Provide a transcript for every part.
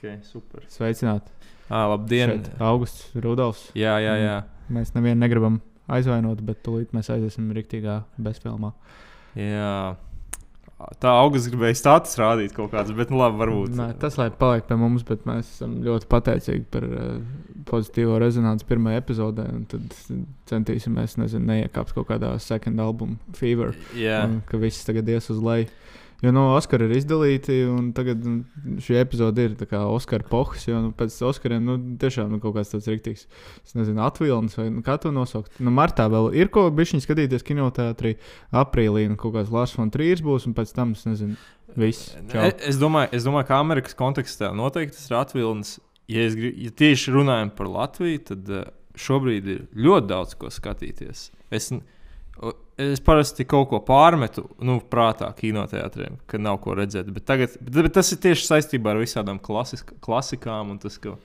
Okay, super. Sveicināti. Ah, labdien! Šeit Augusts Rudolfs. Jā, jā, jā. Mēs nevienu negribam aizvainot, bet tūlīt mēs aiziesim rīktīgā bezfilmā. jā. Tā augusts gribēja status rādīt kaut kādas, bet nu labi, varbūt. Nē, tas lai paliek pie mums, bet mēs esam ļoti pateicīgi par uh, pozitīvo rezonanci pirmajā epizodē. un Tad centīsimies, nezinu, neiekāpt kaut kādā second album fever, Jā, un ka viss tagad ies uz leju. Jo no Oskara ir izdalīti, un tagad nu, šī epizode ir tā kā Oskara pohs. Jo nu, pēc Oskariem nu, tiešām nu, kaut kāds tāds rīktīgs, es nezinu, atvilnis vai nu, kā to nosaukt. Nu, martā vēl ir ko bišķiņu skatīties kinoteātrī, aprīlī nu, kaut kāds Lārs von Trīrs būs, un pēc tam es nezinu, viss. Čau. E- es domāju, es domāju, ka Amerikas kontekstā noteikti tas ir atvilnis. Ja, es grib, ja tieši runājam par Latviju, tad uh, šobrīd ir ļoti daudz ko skatīties. Es, es parasti kaut ko pārmetu, nu, prātā, kinoteātriem, ka nav ko redzēt. Bet, tagad, bet, bet tas ir tieši saistībā ar visādām klasisk, klasikām. un Tas, ka,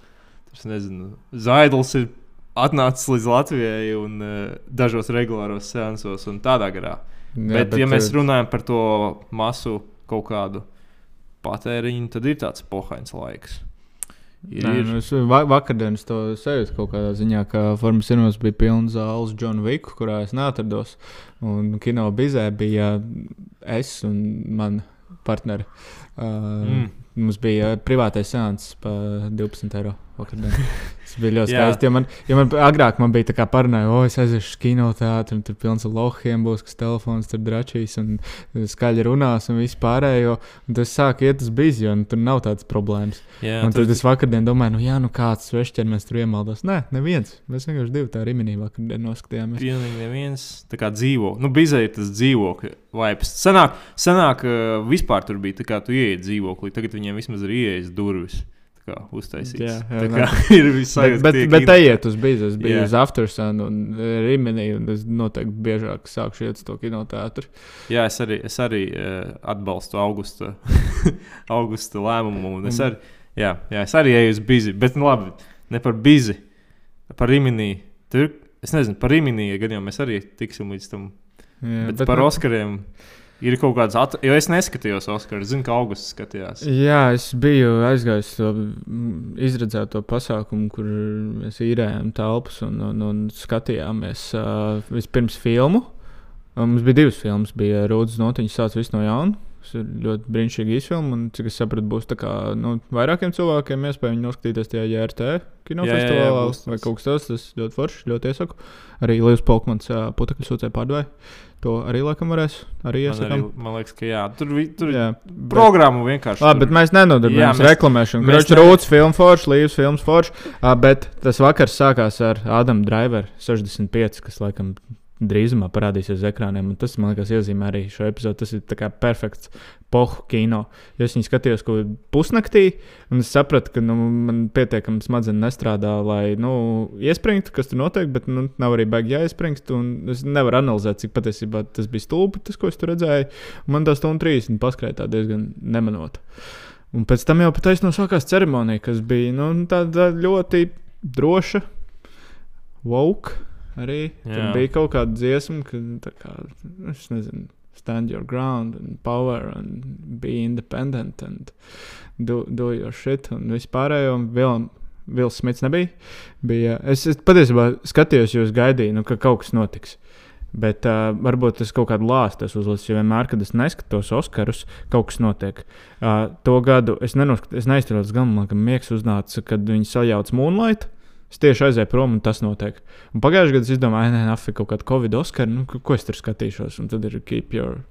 tas, nezinu, Zaidls ir atnācis līdz Latvijai un uh, dažos regulāros seansos un tādā garā. Jā, Bet, bet, ja mēs eh, runājam par to masu kaut kādu patēriņu, tad ir tāds pohains laiks. Ir, Nē, ir. nu, es va vakardienas to sajūtu kaut kādā ziņā, ka Formas Cinemas bija pilns zāles John Wick, kurā es neatrados. Un kino bizē bija es un mana partneri. Uh, Mm. Mums bija privātais seanss par 12 eiro. Tas bija ļoti skaisti. Jo man, jo man agrāk man bija tā kā parunāja, o, es aiziešu uz kinoteātru, tur pilns ar lohiem būs, kas telefons tur dračīs un skaļi runās un viss pārējo. Un tas sāk iet uz bizi, un tur nav tādas problēmas. Jā, Un tur, tad es vakardien domāju, nu, jā, nu kāds svešķermenis tur iemaldos. Nē, neviens. Mēs vienkārši divi tā riminī vakardien noskatījāmies. pilnīgi neviens tā kā dzīvo. Nu, bizē ir tas dzīvokļa vibes. Senāk, senāk uh, vispār tur bija tā kā tu ieeji dzīvoklī, tagad viņiem vismaz ir ieejas durvis. Tā kā uztaisīts. Jā, jā, tā kā ir viss Bet, bet, bet ejiet uz bizi. Es biju Jā. uz Aftersun un eh, Riminī, un es noteikti biežāk sākšu iet uz to kinoteātru. Jā, es arī, es arī uh, atbalstu augusta, augusta lēmumu. un Es Un- arī, jā, jā, es arī eju uz bizi, bet nu, labi, ne par bizi, par imīniju. Tur, es nezinu, par imīniju, gan jau mēs arī tiksim līdz tam. Jā, Bet, bet par nu, Oskariem ir kaut kāds, at... jo es neskatījos Oskaru. Zinu, ka augusts skatījās. Jā, es biju aizgājis to izredzēto pasākumu, kur mēs īrējām telpas un, un, un skatījāmies uh, vispirms filmu. Un Mums bija divas filmas. Bija Rūdas Notiņas, sācis viss no jauna. Tas ir ļoti brīnišķīgi izfilma. Un, cik es sapratu, būs tā kā nu, vairākiem cilvēkiem iespēja noskatīties tajā JRT kinofestivālā vai kaut kas tāds. Tas ļoti forši, ļoti iesaku. Arī Līvs Polkmans putekļu sūcēja pārdevēja. To arī laikam varēs. Arī Man, arī, man liekas, ka jā, tur, ir programma vienkārši. Labi, bet mēs nenodarbojamies ar reklamēšanu. Kurš ne- rūtas filmu foršs, līnijas filmas foršs. Bet tas vakars sākās ar Ādamu Driveru 65, kas laikam drīzumā parādīsies uz ekrāniem. Tas, man liekas, iezīmē arī šo epizodu. Tas ir perfekts pohu kino. Jo es viņu skatījos kaut kādā pusnaktī, un es sapratu, ka nu, man pietiekami smadzenes nestrādā, lai nu, iespringtu, kas tur notiek, bet nu, nav arī baigi jāiespringst. Es nevaru analizēt, cik patiesībā tas bija stulbi, tas, ko es tur redzēju. Man tā stunda 30 paskrēja diezgan nemanot. Un pēc tam jau patiesībā sākās ceremonija, kas bija nu, tāda ļoti droša, woke. Arī tur bija kaut kāda dziesma, ka tā kā, es nezinu, stand your ground, and power, and be independent, and do, do your shit, un vispārējo. un Vēl, Vils Smits nebija. Bija, es, es patiesībā skatījos, jūs gaidīju, nu, ka kaut kas notiks. Bet uh, varbūt tas kaut kādu lāstu uzlicis, jo vienmēr, kad es neskatos Oskarus, kaut kas notiek. Uh, to gadu es, nenoskat, es neizturos gan, man liekas, miegs uznāca, kad viņi sajauc Moonlight. Es tieši aizēju prom, un tas notiek. Un pagājušajā gadā es domāju, nē, nē, kaut kāda Covid Oskara, nu, ko- es tur skatīšos. Un tad ir keep, your,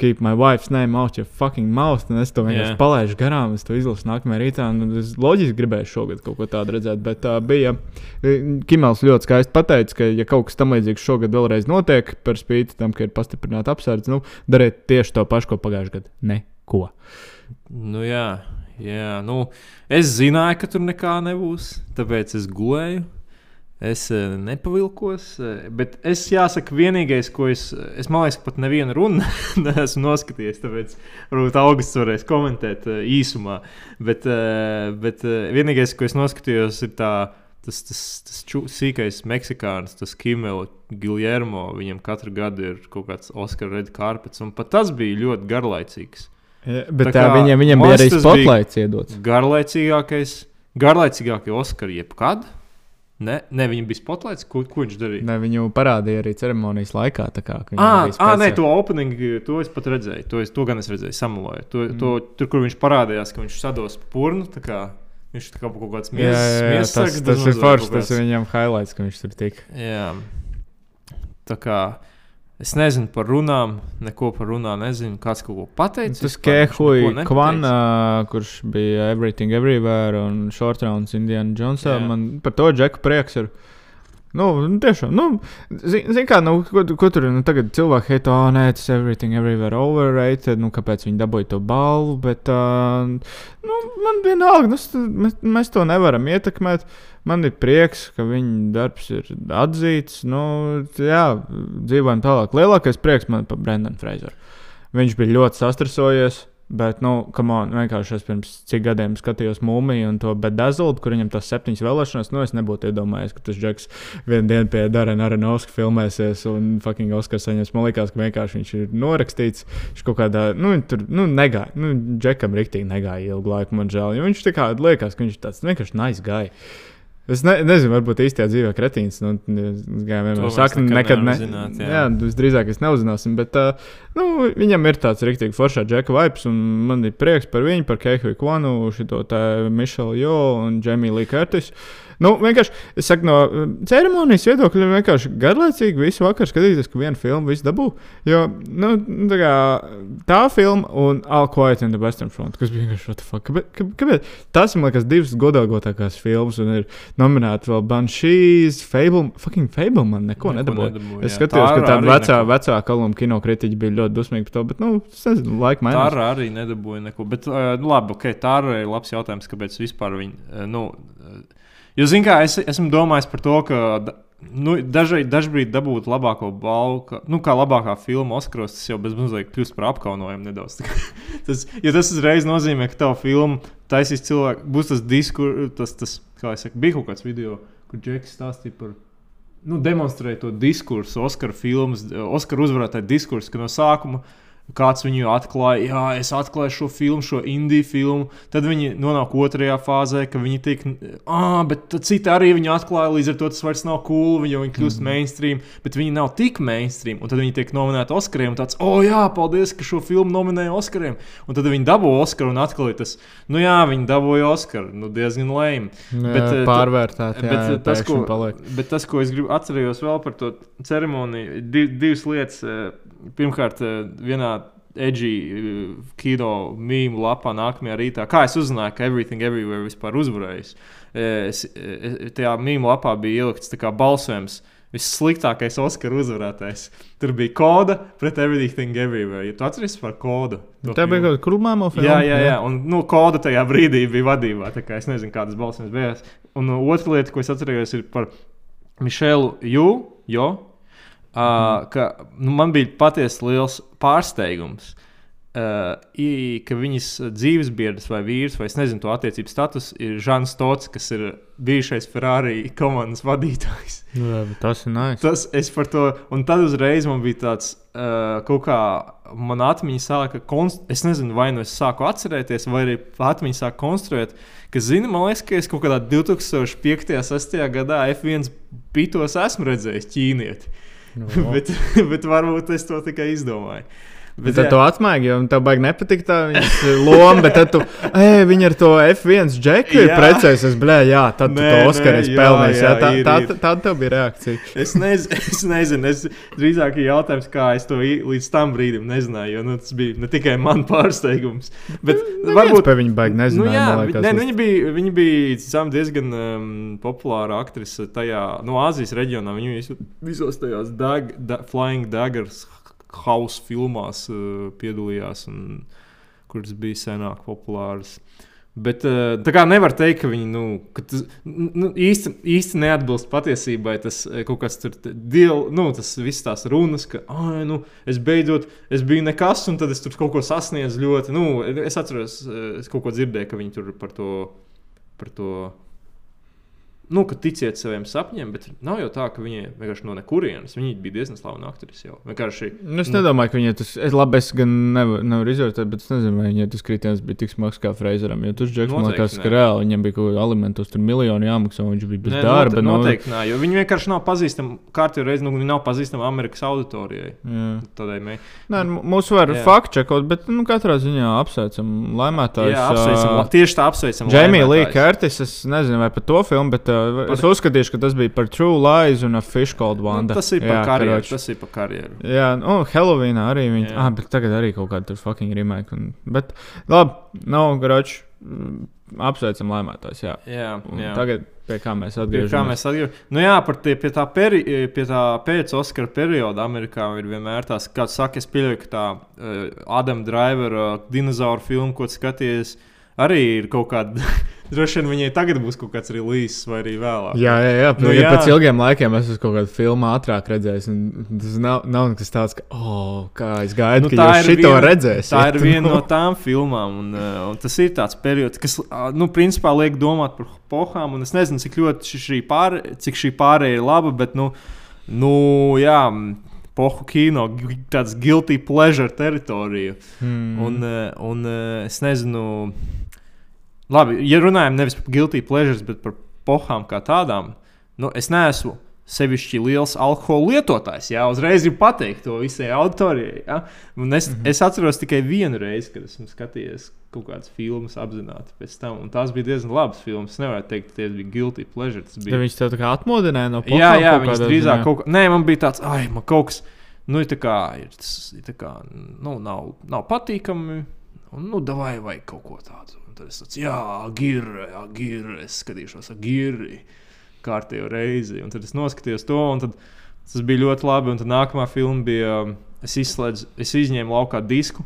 keep my wife's name out your fucking mouth. Un es to vienkārši Jā. palaidu garām, es to izlasu nākamajā rītā. un Es loģiski gribēju šogad kaut ko tādu redzēt, bet uh, bija. Kimels ļoti skaisti pateica, ka, ja kaut kas tam līdzīgs šogad vēlreiz notiek, par spīti tam, ka ir pastiprināta apsardze, nu, dariet tieši to pašu, ko pagājušajā gadā. Neko. Nu, jā, jā. Nu, es zināju, ka tur nekā nebūs, tāpēc es gulēju. Es eh, nepavilkos, eh, bet es jāsaka, vienīgais, ko es, es man liekas, pat nevienu runu neesmu noskatījies. Tāpēc varbūt augusts varēs komentēt eh, īsumā. Bet, eh, bet eh, vienīgais, ko es noskatījos, ir tā, tas, tas, tas ču, sīkais meksikānis, tas Kimela Giljermo. Viņam katru gadu ir kaut kāds Oskara red carpets, un pat tas bija ļoti garlaicīgs. Ja, bet Tā tā, viņam, viņam bija arī spotlights iedots. Garlaicīgākais, garlaicīgākie Oskari jebkad. Ne, ne viņam bija spotlights, ko, ko viņš darīja. Ne, viņu parādīja arī ceremonijas laikā. Kā, bija ah, nē, to opening, to es pat redzēju. To, es, to gan es redzēju, samulēju. To, mm. to, tur, kur viņš parādījās, ka viņš sados purnu. Viņš kā kaut kāds miesas tas, tas ir forši. Tas ir viņam highlights, ka viņš tur tik. Jā. Tā kā es nezinu par runām, neko par runām nezinu. Kāds kaut ko pateicis. Tas vispār? Viņš Kehuj neko nepateicis. Kvana, kurš bija Everything Everywhere un Short Rounds Indiana Jonesā. Man par to džeku prieks ir. Nu, nu, tiešām, nu, zini, zin kā, nu, ko, ko tur nu, tagad cilvēki heito, oh, nē, tas everything, everywhere overrated, nu, kāpēc viņi dabūja to balvu, bet, uh, nu, man vienalga, nu, mēs, mēs to nevaram ietekmēt. Man ir prieks, ka viņa darbs ir atzīts. Nu, jā, dzīvojam tālāk. Lielākais prieks man par Brendanu Freizeru. Viņš bija ļoti sastrasojies. Bet, nu, on, vienkārši es pirms cik gadiem skatījos mūmiju un to bedazultu, kur viņam tas septiņas vēlēšanas. Nu, es nebūtu iedomājies, ka tas džeks vienu dienu pie Darena Aronovska filmēsies un fucking Oskars saņems. Man liekas, ka vienkārši viņš ir norakstīts. Viņš kaut kādā, nu, tur, nu, negāja. Nu, džekam riktīgi negāja ilgu laiku, man žēl. Viņš tā kā liekas, ka viņš tāds vienkārši nice guy. Es ne, nezinu, varbūt īstajā dzīvē kretīns. Nu, vienmēr saka, nekad ne. zināt, jā. jā, visdrīzāk es neuzzināsim. Bet, uh, nu, viņam ir tāds rīktīgi foršā džeka vibes, un man ir prieks par viņu, par Keihiju Kvanu, te Mišelu Jo un Džemiju Lee Curtis. Nu, vienkārši, es saku, no uh, ceremonijas viedokļa, vienkārši garlaicīgi visu vakaru skatīties, ka vienu filmu visu dabū. Jo, nu, tā, kā, tā filma un All Quiet in the Western Front, kas bija vienkārši, what the fuck, kāpēc? kāpēc- Kāpēc? Tas, man liekas, divas godāgotākās filmas, un ir nominēta vēl Banshees, Fable, fucking Fable man neko, neko nedabūja. nedabūja, Es skatījos, ka Tāra tāda vecā, neko. vecā kaluma kino kritiķa bija ļoti dusmīga par to, bet, nu, es nezinu, laika Tā mainās. arī nedabūja neko. Bet, uh, labi, ok, tā arī ir labs jautājums, kāpēc vispār viņi. Uh, nu, uh, jo, zināmā mērā, es esmu domājis par to, ka nu, dažai, dažbrīd dabūt labāko balvu, ka, nu, kā labākā filma Oskaros, tas jau bez mazliet kļūst par apkaunojumu nedaudz. tas, jo tas uzreiz nozīmē, ka tava filma taisīs cilvēku, būs tas diskur, tas, tas, kā es saku, bija kaut kāds video, kur Džeks stāstīja par. Nu, demonstrēja to diskursu, Oskara filmas, Oskara uzvarētāju diskursu, ka no sākuma kāds viņu atklāja, jā, es atklāju šo filmu, šo indiju filmu. Tad viņi nonāk otrajā fāzē, ka viņi tiek, ah, bet citi arī viņu atklāja, līdz ar to tas vairs nav cool, jo viņi kļūst mm. mainstream, bet viņi nav tik mainstream. Un tad viņi tiek nominēti Oskariem, un tāds, oh, jā, paldies, ka šo filmu nominēja Oskariem. Un tad viņi dabū Oskaru, un atkal ir tas, nu jā, viņi dabūja Oskaru, nu diezgan lēm. Jā, Bet, eh, pārvērtēt, jā, Bet, jā, eh, tas, ko, bet tas, ko es gribu atcerējos vēl par to ceremoniju, div, divas lietas. Eh, Pirmkārt, eh, vienā edžī kino mīmīmu lapā nākamajā rītā. Kā es uzzināju, ka Everything Everywhere vispār uzvarējis? Eh, Es, eh, tajā mīmīmu lapā bija ielikts balsojums. Vissliktākais Oskara uzvarētājs. Tur bija koda pret Everything Everywhere. Ja tu atceries par kodu? Tā bija kaut kāda krūmāma filma. Jā, jā, jā. Un nu, koda tajā brīdī bija vadībā. Es nezinu, kādas balsojums bija. Un uh, otra lieta, ko es atceros, ir par Mišelu Jū. Jo, uh, ka, nu, man bija patiesi liels pārsteigums. Uh, i, ka viņas dzīvesbiedrs vai vīrs, vai es nezinu, to attiecību status ir Žants Stots, kas ir bijušais Ferrari komandas vadītājs. Nu, jā, tas ir nice. Tas es par to, un tad uzreiz man bija tāds, uh, kaut kā mana atmiņa sāka, konst... es nezinu, vai nu es sāku atcerēties, vai arī atmiņa sāka konstruēt, ka, zini, man liekas, ka es kaut kādā 2005. un 2006. gadā F1 pitos esmu redzējis ķīnieti. Nu, bet, bet varbūt es to tikai izdomāju. Bet tad tu atmaigi, jo tev baigi nepatīk tā viņas loma, bet tad tu, ej, viņa ar to F1 džeku ir Jā. precējusies, blē, jā, tad tu Nē, to Oskaru jā, spēlējies. Jā, jā, tā, ir, tā, tā, tā tev bija reakcija. Es, nez, es nezinu, es drīzāk ir jautājums, kā es to līdz tam brīdim nezināju. Jo nu, tas bija ne tikai man pārsteigums, bet Neviens varbūt par viņu baigi Nu, nezināja. jā, man vi- liekas, nē, nu, viņa bija, viņa bija sam, diezgan um, populāra aktrise tajā no Āzijas reģionā. Viņa visu, visos tajos dag, da, Flying Daggers house filmās uh, piedalījās, un, kuras bija senāk populāras. Bet uh, tā kā nevar teikt, ka viņi nu, ka tas, nu, īsti, īsti neatbilst patiesībai. Tas eh, kaut kas tur, diel, nu, tas viss tās runas, ka, ah, nu, es beidzot, es biju nekas, un tad es tur kaut ko sasniedzu ļoti. Nu, es atceros, eh, es kaut ko dzirdēju, ka viņi tur par to, par to nu, ka ticiet saviem sapņiem, bet nav jau tā, ka viņi vienkārši no nekurienes. Viņi bija diezgan slaveni aktrise jau. Vienkārši. Nu, es nedomāju, ka viņai tas, es labi, es gan nevaru nevar izvērtēt, bet es nezinu, vai viņai tas kritiens bija tik smags kā Freizeram. Jo tur Džeks man Noteikti liekas, ka reāli viņam bija kaut kāda alimentus, tur miljoni jāmaksā, un viņš bija bez Nē, darba. nu, Noteikti nē, jo viņi vienkārši nav pazīstami. Kārtībā reizē nu, viņi nav pazīstami Amerikas auditorijai. jā. Tādai mē. Nē, nu, mūs var Jā. fakčekot, bet nu, katrā ziņā apsveicam laimētājus. Jā, apsveicam, la- tieši tā apsveicam. Jamie Lee. Curtis, es nezinu, vai par to filmu, bet uh, es uzskatīšu, ka tas bija par True Lies un a Fish Called Wanda. Nu, tas ir par Jā, karjeru. karoč. Tas ir par karjeru. Jā, un Helovīnā arī viņi. Jā. Ah, bet tagad arī kaut kāda tur fucking remake. Un, bet labi, nav garoči. Apsveicam laimētājs, jā. Jā, Un jā. Tagad pie kā mēs Pie kā atgriežamies. mēs atgriežamies? Nu, jā, par tie, pie tā, peri, pie tā pēc Oskara perioda Amerikā ir vienmēr tās, kā saka, es pieļauju, ka tā uh, Adama Drivera uh, dinozauru filma, ko skaties, arī ir kaut kāda. Droši vien viņai tagad būs kaut kāds release vai arī vēlāk. Jā, jā, jā. Nu, ja jā. pēc ilgiem laikiem es esmu kaut kādu filmu ātrāk redzējis. un Tas nav, nav nekas tāds, ka, oh, kā es gaidu, Nu, ka jūs šito viena- redzēsiet. Tā ir viena no tām filmām, un, uh, un tas ir tāds periods, kas, nu, principā liek domāt par pohām. un Es nezinu, cik ļoti šī, šī, pār, cik šī pārējai ir laba, bet, nu, nu jā. Pohu kino, tāds guilty pleasure teritorija. Hmm. Un, uh, un uh, es nezinu, labi, ja runājam nevis par guilty pleasures, bet par pohām kā tādām, nu, es neesmu sevišķi liels alkohola lietotājs. Jā, uzreiz ir pateikt to visai auditorijai. Ja? Un Es, mm -hmm. es atceros tikai vienu reizi, kad esmu skatījies kaut kādas filmas apzināti pēc tam. Un tās bija diezgan labas filmas. Es nevaru teikt, ka tie bija guilty pleasure. Tas Ja bija viņš tev tā kā atmodināja no Jā, pohām jā viņas kādā drīzāk ziņā? kaut kā. Nē, man bija tāds, ah, man kaut kas, nu, ir tā kā, ir, tas, ir tā kā, nu, nav, nav patīkami. Un, nu, davai, vajag kaut ko tādu. Tad es teicu, jā, girre, jā, girre. Es skatīšos, ar girri kārtējo reizi. Un tad es noskatījos to, un tad tas bija ļoti labi. Un tad nākamā filma bija, es, izslēdzu, es izņēmu laukā disku.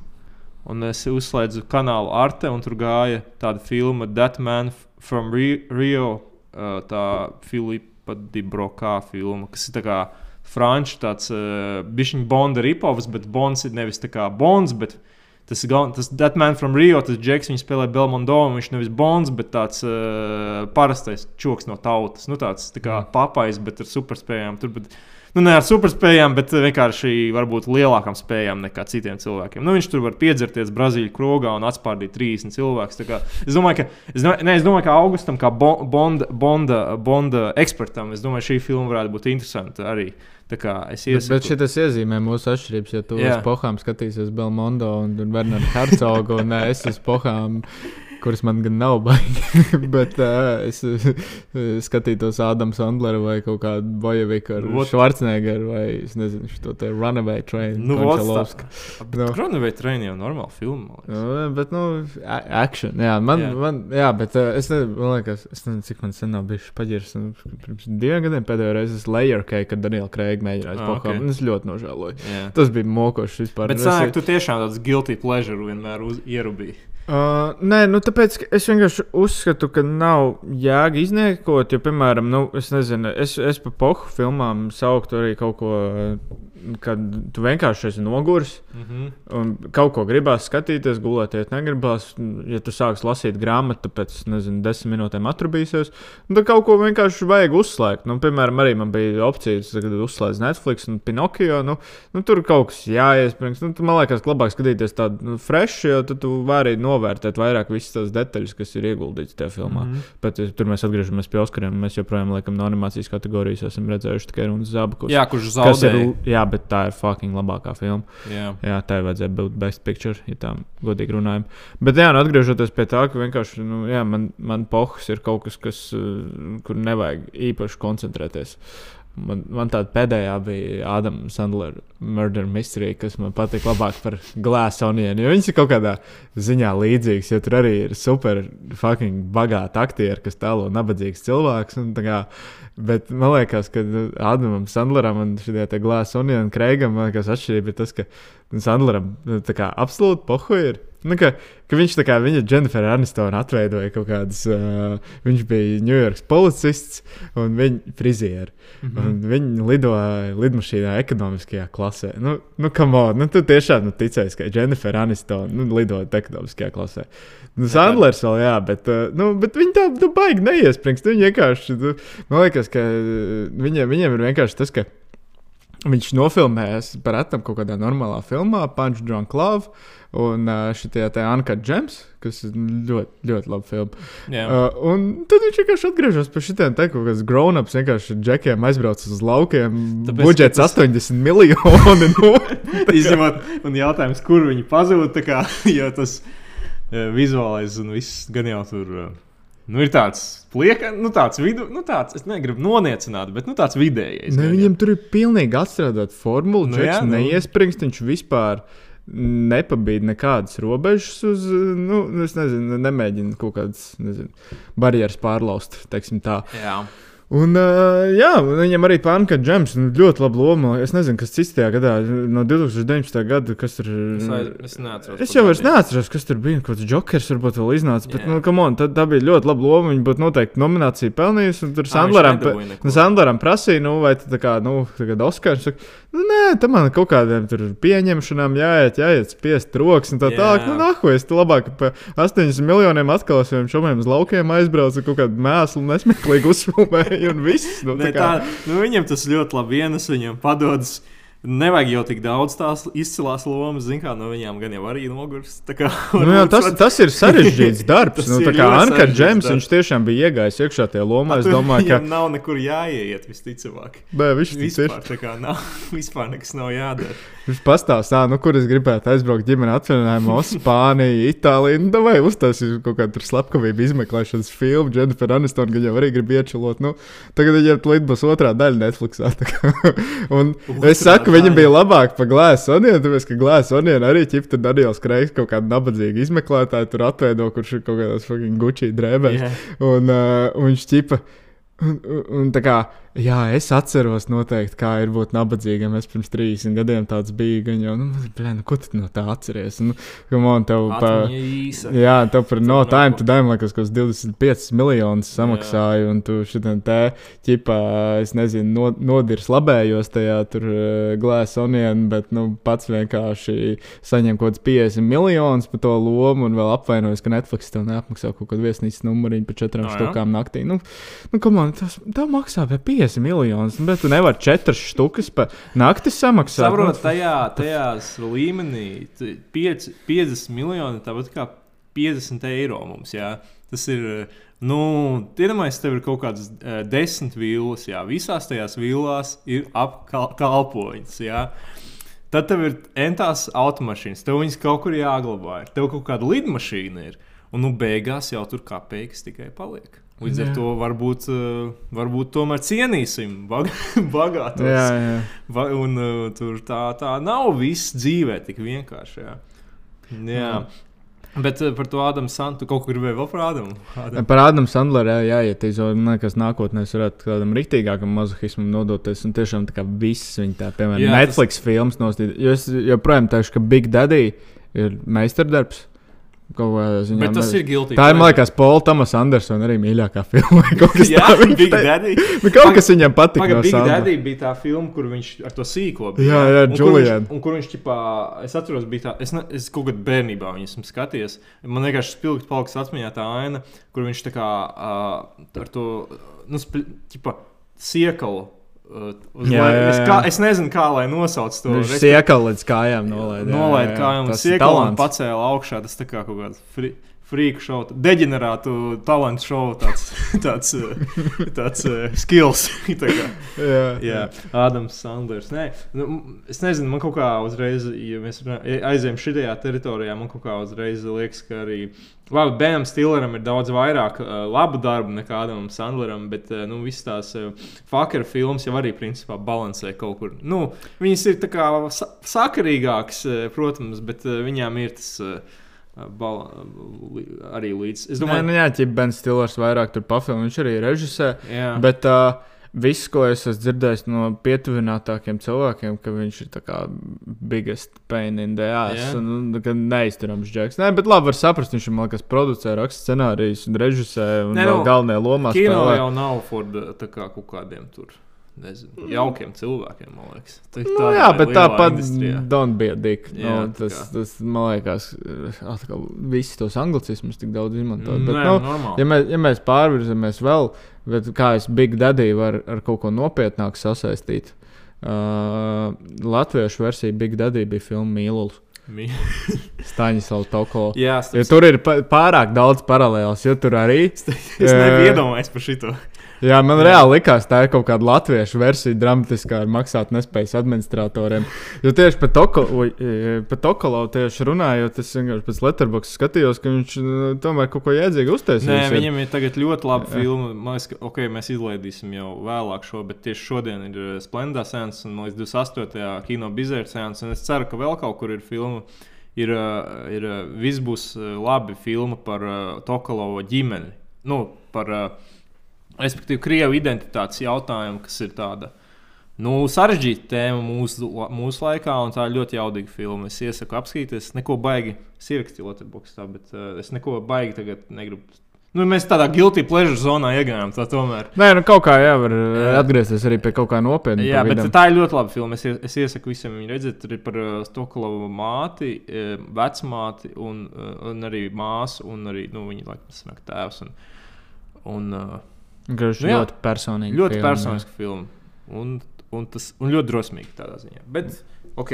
Un es uzslēdzu kanālu Arte, un tur gāja tāda filma, That Man from Ri- Rio, tā Filipa Dibrokā filma, kas ir tā kā franču tāds uh, bišķiņu Bonda ripovs, bet Bonds ir nevis tā kā Bonds, bet tas ir tas That Man from Rio, tas Džeks, viņš spēlē Belmondo, viņš nevis Bonds, bet tāds uh, parastais čoks no tautas, nu tāds tā kā papais, bet ar superspējām. Tur, bet, Nu, ne ar superspējām, bet vienkārši varbūt lielākām spējām nekā citiem cilvēkiem. Nu, viņš tur var piedzerties Brazīļu krogā un atspārdīt 30 cilvēkus. Es domāju, ka, es domāju, ne, es domāju, ka Augustam, kā Bo- Bonda, Bonda, Bonda ekspertam, es domāju, šī filma varētu būt interesanta arī. Tā es Bet, bet iesaku. šis iezīmē mūsu atšķirības. Ja tu Jā. uz pohām skatīsies Belmondo un Bernardu Hercogu, un es uz pohām, kuras man gan nav baigi, bet uh, es uh, skatītos Ādams Sandleru vai kaut kādu Bojeviku ar Vot. Schwarzeneggeru vai, es nezinu, šo te Runaway Train. Nu, Končalovska. no. nu. Runaway Train jau normāla filma. liekas. Nu, bet, nu, action. Jā, man, Jā. man, jā bet uh, es nezinu, man liekas, es nezinu, cik man sen nav bijis paģirs. Pirms diviem gadiem pēdējo reizi es layer cake, kad Daniela Kreiga mēģināja Ah, ok. Okay. Es ļoti nožēloju. Jā. Tas bija mokošs vispār. Bet sanāk, tu tiešām tāds guilty pleasure vienmēr uz, ierubīji. Uh, nē, nu tāpēc es vienkārši uzskatu, ka nav jēga izniekot, jo, piemēram, nu, es nezinu, es, es pa pohu filmām sauktu arī kaut ko, kad tu vienkārši esi noguris. Mm -hmm. Un kaut ko gribās skatīties, gulēties negribās. Ja tu sāksi lasīt grāmatu, pēc nezinu, desmit minūtēm atrubīsies, nu, tad kaut ko vienkārši vajag uzslēgt. Nu, piemēram, arī man bija opcija, kad uzslēdz Netflix un Pinocchio. Nu, nu, tur kaut kas jāiesprings. Nu, man liekas, ka labāk skatīties tādu nu, frešu, jo tad tu vari novērtēt vairāk visas tās detaļas, kas ir ieguldītas tajā filmā. Mm. -hmm. Bet tur mēs atgriežamies pie Oskariem. Mēs joprojām laikam no animācijas kategorijas esam redzējuši tikai runas zabakus. Jā, kurš Kas ir, zaudēja. jā, bet tā ir fucking labākā filma. Jā. Jā, tā vajadzēja būt best picture, ja tā godīgi runājam. Bet, jā, nu, atgriežoties pie tā, ka vienkārši nu, jā, man, man pohs ir kaut kas, kas, uh, kur nevajag īpaši koncentrēties. Man, man tāda pēdējā bija Ādams Sandlera Murder Mystery, kas man patīk labāk par Glass Onion. Jo viņas ir kaut kādā ziņā līdzīgas, jo tur arī ir super fucking bagāti aktieri, kas tēlo nabadzīgs cilvēks. Kā, bet man liekas, ka nu, Ādamam Sandleram un šī Glass Onion Kreigam liekas atšķirība ir tas, ka Sandleram nu, kā absolūti pohu ir. Nu, ka, ka viņš tā kā viņa Jennifer Anistona atveidoja kaut kādas. Uh, viņš bija Ņujorkas policists un viņa frizieri. Mm -hmm. Viņi lidoja lidmašīnā ekonomiskajā klasē. Klasē. Nu, nu come on, nu, tu tiešām nu, ticēsi, ka Jennifer Aniston nu, lidoja ekonomiskajā klasē. Nu, Sandlers vēl, jā, bet, uh, nu, bet viņi tā nu, baigi neiespringst. Viņi vienkārši, nu, man liekas, ka uh, viņiem, viņiem ir vienkārši tas, ka viņš nofilmējas par etam kaut kādā normālā filmā, Punch Drunk Love. Un šī tā Anka Džems, kas ir ļoti, ļoti laba filma. Jā. Uh, un tad viņš vienkārši atgriežas pie šitiem te kaut kādas grown-ups, vienkārši džekiem aizbrauc uz laukiem. Tāpēc, budžets tas- 80 miljoni. Nu, Izņemot, un jautājums, kur viņi pazūd, jo tas uh, vizuālais un viss gan jau tur. Uh, Nu, ir tāds plieka, nu, tāds vidu, nu, tāds, es negribu noniecināt, bet, nu, tāds vidējais. ne, gan viņam tur ir pilnīgi atstrādāta formula. Nu, Džeks nu. neiespringst, viņš vispār nepabīd nekādas robežas uz, nu, es nezinu, nemēģina kaut kādas, nezinu, barjeras pārlauzt, teiksim tā. Jā. Un, uh, jā, viņam arī pārnaka džems, nu, ļoti laba loma. Es nezinu, kas cits tajā gadā, no 2019. gada, kas tur Es, aiz- es neatceros. Es jau vairs neatceros, kas tur bija. Kaut kāds jokers varbūt vēl iznāca. Bet, nu, come on, tā, tā bija ļoti laba loma. Viņa būtu noteikti nominācija pelnījusi. Un tur nu, Sandleram prasīja, nu, vai tā kā, nu, tagad Oskars saka, nu, nē, tam man kaut kādiem tur pieņemšanām jāiet, jāiet spiest rokas un tā Jā. tālāk. Nu, nahu, es te labāk pa 80 miljoniem atkal ar saviem šomiem uz laukiem aizbraucu, kaut kādu mēslu nesmeklīgi uzfilmēju un viss. Nu, Ne, tā kā, tā, nu, viņam tas ļoti labi ienes, viņam padodas. Nevajag jau tik daudz tās izcilās lomas, zināmā kā no viņām gan jau arī nogurs. Kā, Nu, jā, tas, tas ir sarežģīts darbs. Nu, ir tā kā ļoti Anka Džems, viņš tiešām bija iegājis iekšā tajā lomā. Es domāju, ka viņam nav nekur jāiet, visticamāk. Bē, viņš ir. Vispār, tā kā nav, vispār nekas nav jādara. Viņš pastāstā, nu, kur es gribētu aizbraukt ģimenes atvaļinājumā, uz Spāniju, Itāliju. Nu, vai uztaisīt kaut kādu slepkavību izmeklēšanas filmu, Jennifer Aniston, gan jau arī grib iečelot. Nu, tagad viņam tulīt būs otrā daļa Netflixā. Un es saku, daļa. bija labāk par Glāzes Onienu, tāpēc, ka Glāzes Onienu arī ķipta Daniels Kreigs kaut kādu nabadzīgu izmeklētāju tur atveido, kurš ir kaut kādās fucking gučī drēbēs. Jā. Un, uh, un viņš ķipa. Un, un, un tā kā, jā, es atceros noteikti, kā ir būt nabadzīgam. Es pirms 30 gadiem tāds biju. Gan jau, nu, blē, nu, ko tu no tā atceries? Nu, come on, tev pa, īsa. jā, tev par no time to dime, kas 25 miljonus samaksāja. Un tu šitien te, ķipā, es nezinu, no, nodirs labējos tajā tur uh, glāzes onienu, bet, nu, pats vienkārši saņem kaut kāds 50 miljonus par to lomu un vēl apvainojas, ka Netflix tev neapmaksā kaut kādu viesnīcas numuriņu par četrām No, jā. štukām naktī. Nu, nu, come on, tas tev maksā pie 50 miljonus, bet tu nevari četras štukas pa nakti samaksāt. Saprotu, Nu, tajā, tajās līmenī t- piec- 50 miljoni, tāpat kā 50 eiro mums. Jā. Tas ir. Nu, Iedomājieties, tev ir kaut kādas uh, desmit vilnas, jā, visās tajās vilnās ir apkalpoņas. Tad tev ir entās automašīnas, tev viņas kaut kur jāglabā. Tev kaut kāda lidmašīna ir. Un nu, beigās jau tur kā pēkšņi tikai paliek. Līdz ar Jā. to varbūt, uh, varbūt tomēr cienīsim bag bagātos. Jā, jā. Va, un uh, tur tā, tā nav viss dzīvē tik vienkārši. Jā. Jā. Bet uh, par to Ādamu Santu kaut kur gribēju vēl par Ādamu. Ādamu. Par Ādamu Sandleru jā, jāietīzo. Man liekas, nākotnē es varētu kādam rīktīgākam mazohismam nodoties. Un tiešām tā kā viss viņa tā, piemēram, Jā, Netflix tas... filmas nostīt. Jo es joprojām teikšu, ka Big Daddy ir meistardarbs. Ziņā. Bet tas ir giltīgi. Tā ir, man liekas, Paula Thomas Andersona arī mīļākā filma. Jā, tāds Big Daddy. Nu, kaut kas viņam patīk. Pagaid, No Big Sandlera. Daddy bija tā filma, kur viņš ar to sīko bija. Jā, jā, Un kur viņš- Julian. Un kur viņš, ķipā, es atceros, bija tā, es, ne, es kaut kad bērnībā viņu esmu skatījies. Man vienkārši spilgti paliks atmiņā tā aina, kur viņš tā kā uh, ar to, nu, ķipā, siekalu. Uz Jā, lai- jā, es, jā. kā, es nezinu, kā lai nosauc to. Viņš siekal līdz kājām nolaid. jā, Nolaid jā, kājām, siekala un pacēla augšā. Tas tā kā kaut kāds fri, frīku šovs, deģenerātu talantu šovs, tāds, tāds, eh, tāds uh, skills. tā kā. Jā, Jā, Ādams Sanders. Nē, nu, es nezinu, man kaut kā uzreiz, ja mēs aizējām šajā teritorijā, man kaut kā uzreiz liekas, ka arī. Labi, Benam Stilleram ir daudz vairāk uh, labu darbu nekā Ādamam Sandleram, bet uh, nu, visas tās uh, fakera filmas jau arī principā balansē kaut kur. Nu, viņas ir tā kā sa sakarīgākas, uh, protams, bet uh, viņām ir tas. Uh, Bala, arī līdz. Es Domāju, domāju, nu, jā, ķip Ben Stillers vairāk tur pafilmē, viņš arī režisē. jā. Bet uh, viss, ko es esmu dzirdējis no pietuvinātākiem cilvēkiem, ka viņš ir kā biggest pain in the ass. Jā. Un, ka neizturams džeks. Nē, bet labi, var saprast, viņš ir, man liekas, producē, raksta scenārijus un režisē un Nē, vēl nu, galvenajā lomā Kino spēlē. jau nav Ford tā kā kaut kādiem tur. Nezinu, jaukiem cilvēkiem, man liekas. Tā, Nu, jā, bet tāpat don't be a dick. Jā, nu, tas, tas, man liekas, atkal visi tos anglicismus tik daudz izmanto. Nē, Bet, nu, normāli. ja, mēs, ja mēs pārvirzamies vēl, bet kā es Big Daddy varu ar kaut ko nopietnāku sasaistīt, uh, latviešu versija Big Daddy bija filma Mīlulis. Staņislavs Tokolo. Jā, Jo es, tur ir pārāk daudz paralēlas, jo tur arī. es nebiju iedomājies par šito. Jā, man reāli likās, tā ir kaut kāda latviešu versija, dramatiskā ar maksāt nespējas administratoriem. Jo tieši par Tokolo, ui, e, tieši runājot, es vienkārši pēc Letterboxd skatījos, ka viņš nu, tomēr kaut ko jēdzīgu uztaisīs. Nē, viņam ir tagad ļoti laba Jā. filma. Man liekas, ka okay, mēs izlaidīsim jau vēlāk šo, bet tieši šodien ir uh, Splendā sēns un liekas 28. kino bizēra sēns. Un es ceru, ka vēl kaut kur ir filma. Ir, ir viss būs labi filma par uh, Tokalovo ģimeni. Nu, par, uh, respektīvi, krievu identitātes jautājumu, kas ir tāda. Nu, sarežģīta tēma mūsu, mūsu laikā, un tā ir ļoti jaudīga filma. Es iesaku apskatīties, neko baigi. Ierakstīju Latvijas monētā, bet uh, es neko baigi tagad negribu. Nu, mēs tādā guilty pleasure zonā iegājām. Tā tomēr. Nē, nu kaut kā jā, var Jā. atgriezties arī pie kaut kā nopietna. Jā, bet vidam. tā ir ļoti laba filma. Es, es iesaku visiem viņu redzēt. Tur ir par uh, Stokolovu māti, eh, vecmāti un, un arī māsu. Un arī nu, viņa laikam sanāk tēvs. Un, un, Viņš Nu jā. ļoti personīgi. ļoti personiska filma. Un, un, tas, un ļoti drosmīgi tādā ziņā. Bet, ok.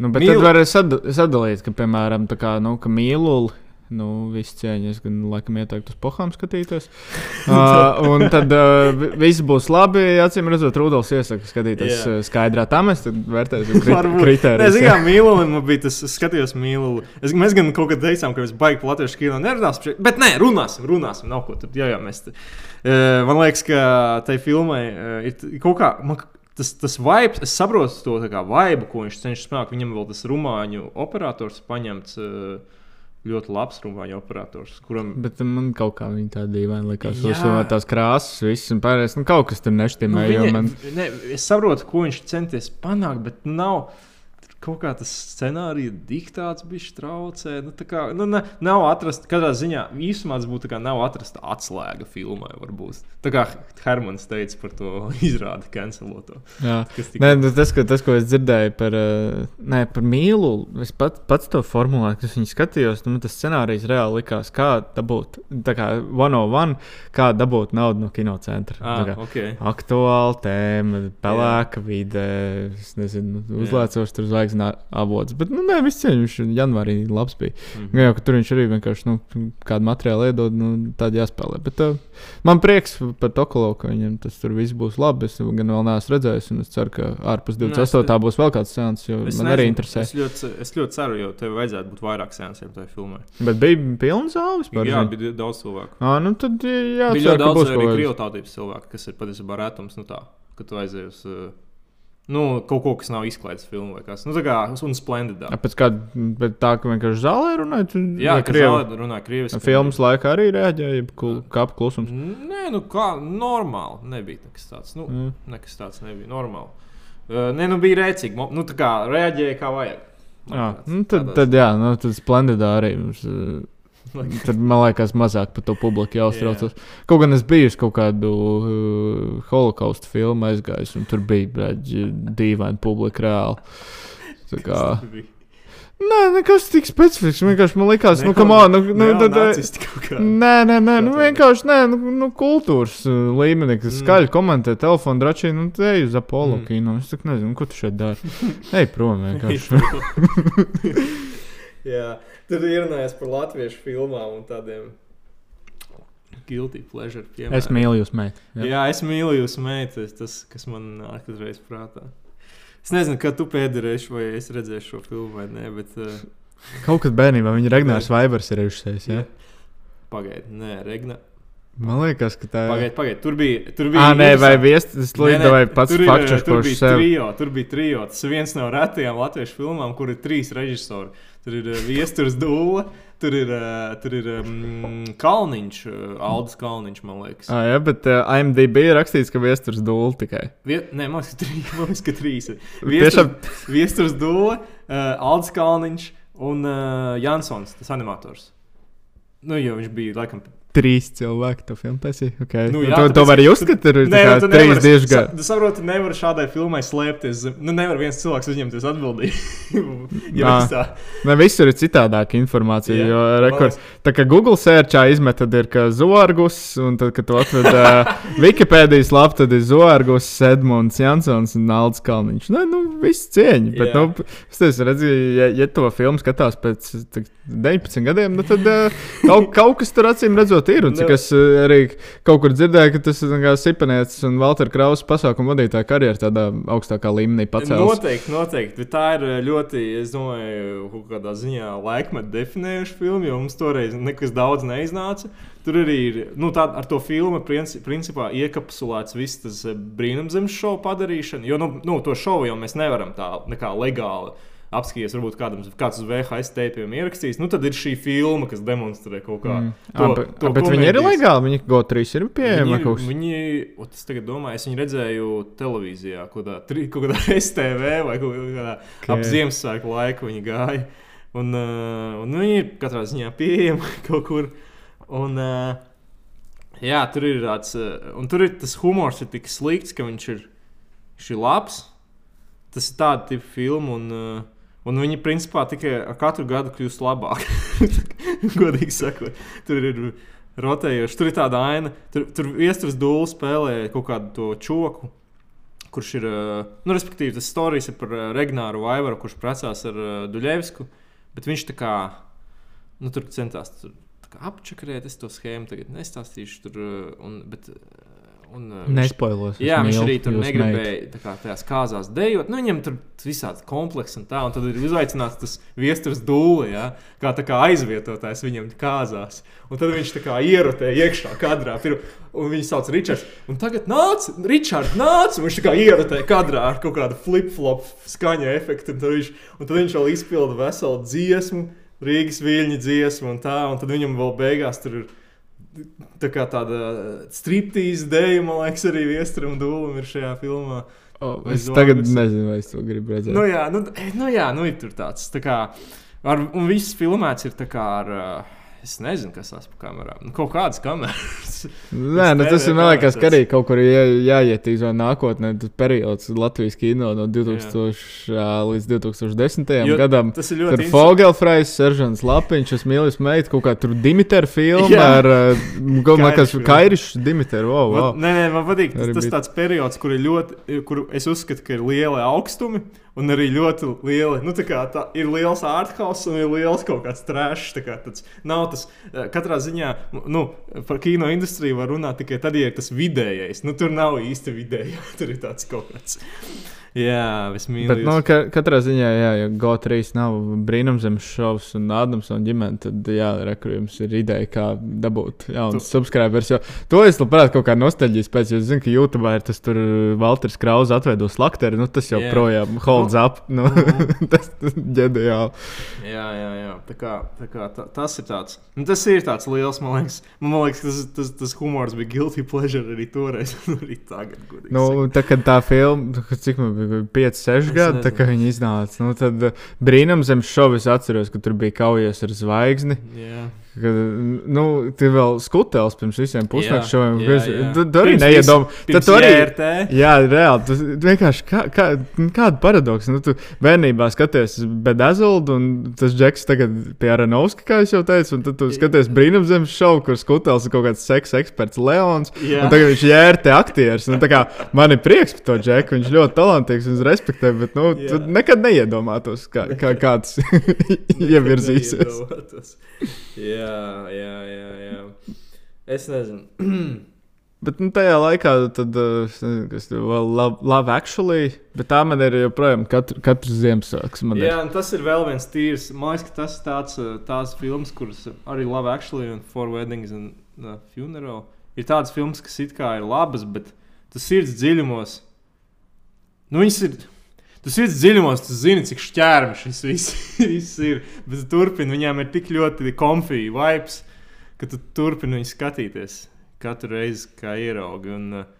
Nu, bet Mīlu- tad var sad, sadalīt, ka, piemēram, tā kā, nu, ka mīluli. Nu, viss cieņas, gan laikam ieteiktu uz pohām skatīties. uh, un tad uh, vi- viss būs labi. Acīm redzot, Rudolf iesaka skatīties uh, skaidrā. Tā mēs tad vērtēsim kri kritērijus. zinu, kā mīlu, un man bija tas, es skatījos mīlu. Es, mēs gan kaut kad teicām, ka mēs baigi latviešu kino nerunāsim. Bet nē, runāsim, runāsim. Nav ko tur. Jā, jā, mēs. te- Eh, Man liekas, ka tai filmai eh, ir kaut kā. Man, Tas, tas vibes, es saprotu to vibe, ko viņš cenšas panākt. Viņam vēl tas rumāņu operators paņemts. eh, Ļoti labs rumāņu operators, kuram Bet man kaut kā viņa tā dīvaini likās. Jā. Uzsver tās krāsas, viss un pārējais. Nu, kaut kas tur neštimē. Nu, viņa, man... ne, es saprotu, ko viņš centies panākt, bet nav. Kaut kā tas scenārijs, diktāts bija traucē. Nu, kā, nu, ne, nav atrasta, kādā ziņā īsumā tas būtu, kā nav atrasta atslēga filmai. Varbūt. Tā kā Hermans teica par to izrādi canceloto. Jā. Kas Nē, nu, tas, ko, tas, ko es dzirdēju par, uh, nē, par mīlu, es pat, pats to formulēju, kad es skatījos. Nu, tas scenārijs reāli likās, kā dabūt, tā kā one on one, kā dabūt naudu no kinocentra. Ah, kā okay. Aktuāla tēma, pelēka vide, es nezinu, uzlēcoši tur zvaigznā avots. Bet, nu, nē, viss cieņš, viņš janvārī labs bija. Nu, jā, ka tur viņš arī vienkārši nu, kādu materiālu iedod, nu, tādu jāspēlē. Bet uh, man prieks par Tokolo, ka viņam tas tur viss būs labi. Es gan vēl neesmu redzējis, un es ceru, ka ārpus Nē, 28. es- būs vēl kāds sēns, jo Es man nezinu, arī interesē. Es ļoti, es ļoti ceru, jo tev vajadzētu būt vairāk sēnesiem tajā filmā. Bet bija pilns zāle vispār. Jā, zini? bija daudz cilvēku. Ā, nu tad jā, Bija ceru, daudz būs arī tautības cilvēku, kas ir patiesībā rētums. Nu tā, kad tu aizies uz uh, nu, kaut ko, kas nav izklaides filmu vai kas. Nu, tā kā un splendidā. Ā, Pēc kāda, bet tā, ka vienkārši zālē runāja, tu Jā, zālē runā krieviski. Filmas laikā arī rēģēja, kul- kāpa klusums. Nē, nu kā normāli. Nebija nekas tāds. Nu, Mm. nekas tāds nebija normāli. Uh, nē, nu bija rēcīgi. Nu, tā kā reaģēja kā vajag. Jā, nu, tad, tad, jā, nu, tad splendidā arī. Mums, uh, Tad man liekas, mazāk par to publiku jāuztraucas. Kaut gan es biju uz kaut kādu uh, holokaustu filmu aizgājis, un tur bija brāļi, dīvaini publika reāli. Tā kā, nē, nekas tik specifisks. Vienkārši man likās, nu, Neko- kam on, nu, nu, kaut kā. Nē, nē, nē, nu Tā tā. vienkārši nē, nu, nu kultūras uh, līmenī, kas Mm. skaļi komentē telefonu dračī, nu, te ej uz Apollo Mm. kino. Es tak nezinu, ko tu šeit dari. Ej prom vienkārši. Jā, tur ierunājās par latviešu filmām un tādiem guilty pleasure. Piemēram. es mīlu jūs, mēt. Jā. Jā, es mīlu jūs, meitas. Tas, kas man nāk uzreiz prātā. Es nezinu, kad tu pēdējais vai es redzēju šo filmu vai nē, bet. Uh, Kaut kad bērnībā viņa Ragnārs Vaibers ir režisējis. Jā? Pagaidiet, nē, Regna. Man liekas, ka tā ir. Pagaidiet, pagaidiet. Tur bija. Tur bija Ah, nē, vai viestis nē, līdzi pats tur fakts, tur bija trijo, tur bija trijo. Tas viens no retajām latviešu filmām, kur ir trīs režisori. Tur ir uh, Viestures Dūle, tur ir, uh, tur ir um, Kalniņš, uh, Aldis Kalniņš, man liekas. Ah, jā, bet uh, IMDb ir rakstīts, ka viesturs dūl tikai. Vie, nē, man liekas, ka trīs. Man liekas, ka trīs ir. Tiešām- Viestures, Viestures Dūle, uh, Aldis Kalniņš un uh, Jansons, tas animators. Nu, jo viņš bija, laikam, trīs cilvēki to filmu taisīja. Okay. Nu, Nu, jā, to, to tāpēc- var uzskatīt, tur ir kā nu, trīs nevari- diešgadi. Tu saproti, nevar šādai filmai slēpties. Nu, nevar viens cilvēks uzņemties atbildību. ja Ā. viss tā. Ne, visur ir citādāka informācija. Jā, Jo, rekord, tā kā Google sērčā izmet, tad ir kā zoārgus, un tad, kad tu atved uh, Wikipēdijas lapu, tad ir zoārgus, Edmunds Jansons un Aldis Kalniņš. Nē, nu, viss cieņa. Bet, Jā. nu, es redzi, ja, ja to filmu skatās pēc tak, 19 gadiem, nu, tad uh, kaut, kaut kas tur acīm redzot ir. Un cik Nu. es uh, arī kaut kur dzirdēju, ka tas ir kā Sipanietis un Valter Krausa pasākumu vadītāja karjeras tādā augstākā līmenī pacēlus. Noteikti, noteikti. Bet tā ir eh, ļoti, es domāju, kaut kādā ziņā laikmetu definējuša filma, jo mums toreiz nekas daudz neiznāca. Tur arī ir nu, tā, ar to filmu princi- principā iekapsulēts viss tas eh, brīnumzemes šovu padarīšana. Jo nu, nu, to šovu jau mēs nevaram tā nekā legāli. Apskatīties, varbūt kādam, kāds uz VHS teipiem ierakstījis. Nu, tad ir šī filma, kas demonstrē kaut kā. Mm. to- Ah, bet, to bet viņi ir komēdijas. legāli. Viņi GO3 ir pieejami. Viņi, kaut viņi, ot, es tagad domāju, es viņu redzēju televīzijā, kaut kādā, tri- kaut kādā STV vai kaut kādā Ok. ap Ziemassvētku laiku viņi gāja. Un, uh, un viņi ir katrā ziņā pieejami kaut kur. Un, uh, jā, tur ir tāds, un tur ir tas humors, ir tik slikts, ka viņš ir, viņš ir labs. Tas ir tāds tips filmu, un, uh, un viņi principā tikai ar katru gadu kļūst labāk. Godīgi sakot, tur ir rotējoši. Tur ir tāda aina, tur, tur viestures dūle spēlē kaut kādu to čoku. Kurš ir, uh, nu, respektīvi, tas stāstījis par uh, Regnāru Vaivaru, kurš precās ar uh, Duļevsku. Bet viņš tā kā, nu, tur centās tur, apčakarēt, es to schēmu tagad nestāstīšu. Tur, un, bet, un, uh, viņš- Nespoilos. es Jā, viņš arī tur negribēja tā kā, tajās kāzās dejot. Nu, viņam tur visādi komplekss un tā, un tad ir uzaicināts tas viestures dūle, ja, kā, kā aizvietotājs viņam kāzās. Un tad viņš tā kā ierotē iekšā kadrā. Pir, un viņu sauc Ričards. Un tagad nāc, Ričards, nāc! Viņš tā kā ierotē kadrā ar kaut kādu flip-flop skaņa efektu. Un tad viņš, un tad viņš vēl izpilda veselu dziesmu, Rīgas viļņu dziesmu un tā. Un tad viņam vēl beigās tur ir tā kā tāda striptīza dēļa, man liekas, arī Viestram Dūlam ir šajā filmā. O, Vai es tagad zvaigznes? nezinu, vai es to gribu redzēt. Nu, jā, nu, eh, nu, jā, nu ir tur tāds. Tā kā, ar, un viss filmēts ir tā kā ar. Uh, Es nezinu, kas tas par kamerām. Nu, kaut kādas kameras. Nē, nu, tas ir man liekas, ka arī kaut kur jā, jāietīzo nākotnē. Tas periods Latvijas kino no 2000 jā. līdz 2010. Jo gadam. Tas ir Tur ļoti ir Fogelfrais, Seržants Lapiņš, es mīlu meitu, kaut kā tur Dimitra filma Jā. ar, filma. Kairišs Dimitra. Wow, wow. Nē, nē, man patīk. Tas, tas tāds periods, kur ir ļoti, kur es uzskatu, ka ir liela augstumi. Un arī ļoti liela, nu, tā tā ir liels ārthaus un ir liels kaut kāds trešs. Kā tāds nav tas, eh, katrā ziņā, nu, par kino industriju var runāt tikai tad, ja ir tas vidējais. Nu, tur nav īsti vidējais, tur ir tāds kaut kāds. Jā, es mīlu. Bet, nu, ka, katrā ziņā, jā, ja GO3 nav brīnumzemes šovs un Ādams un ģimene, tad, jā, rekur jums ir ideja, kā dabūt jaunus Tu- subscribers. Jo to es labprāt kaut kā nostalģijas pēc, jo zinu, ka YouTube ir tas tur Valters Krauss atveido slakteri, nu tas jau Jā. projām holds up. Nu, Mhm. tas tas ģeniāli. Jā, jā, jā. Tā kā, tā kā, ta, tas ir tāds. Nu, tas ir tāds liels, man liekas. Man liekas, tas, tas, tas humors bija guilty pleasure arī toreiz, un arī tagad. Nu, tā, kad tā filma, nu, cik man 5, 6 Es gadi, tā kā viņi iznāca, nu, tad uh, brīnumzemes šovis atceros, ka tur bija kaujies ar zvaigzni. Jā. Kad, nu, tie vēl skutēls pirms visiem jā, jā. Tu tu arī Pirms neiedomā. vis- Tad arī. JRT. Jā, reāli. Tas vienkārši kā, kā, kāda paradoksa. Nu, tu bērnībā skaties Bedazuldu, un tas Džeks tagad pie Aranovska, kā jau teicu, un tad tu skaties brīnumzemes šovu, kur skutēls ir kaut kāds seksa eksperts Leons. Jā. Un tagad viņš ir ērti aktieris. Nu, tā kā man ir prieks par to Džeku. Viņš ļoti talantīgs un es respektēju, bet nu, tu Jā. nekad neiedomātos, kā, kā kāds ievirzīsies. Neiedomātos. Jā, jā, jā, jā. Es nezinu. Bet nu, tajā laikā, tad, uh, es nezinu, kas tur vēl love, love actually, bet tā man ir joprojām katru, katru Ziemassvētku. man ir. Jā, un tas ir vēl viens tīrs. Man liekas, ka tas ir tāds, uh, tās filmas, kuras arī Love Actually un For Weddings and uh, Funeral. Ir tādas filmas, kas it kā ir labas, bet tas sirds dziļumos. Nu, viņas ir. Tas ir dziļumos, tu zini, cik šķērmi šis viss, viss ir. Bet tu turpini, viņām ir tik ļoti komfija vibes, ka tu turpini viņu skatīties katru reizi, kā ieraugi. Un, uh,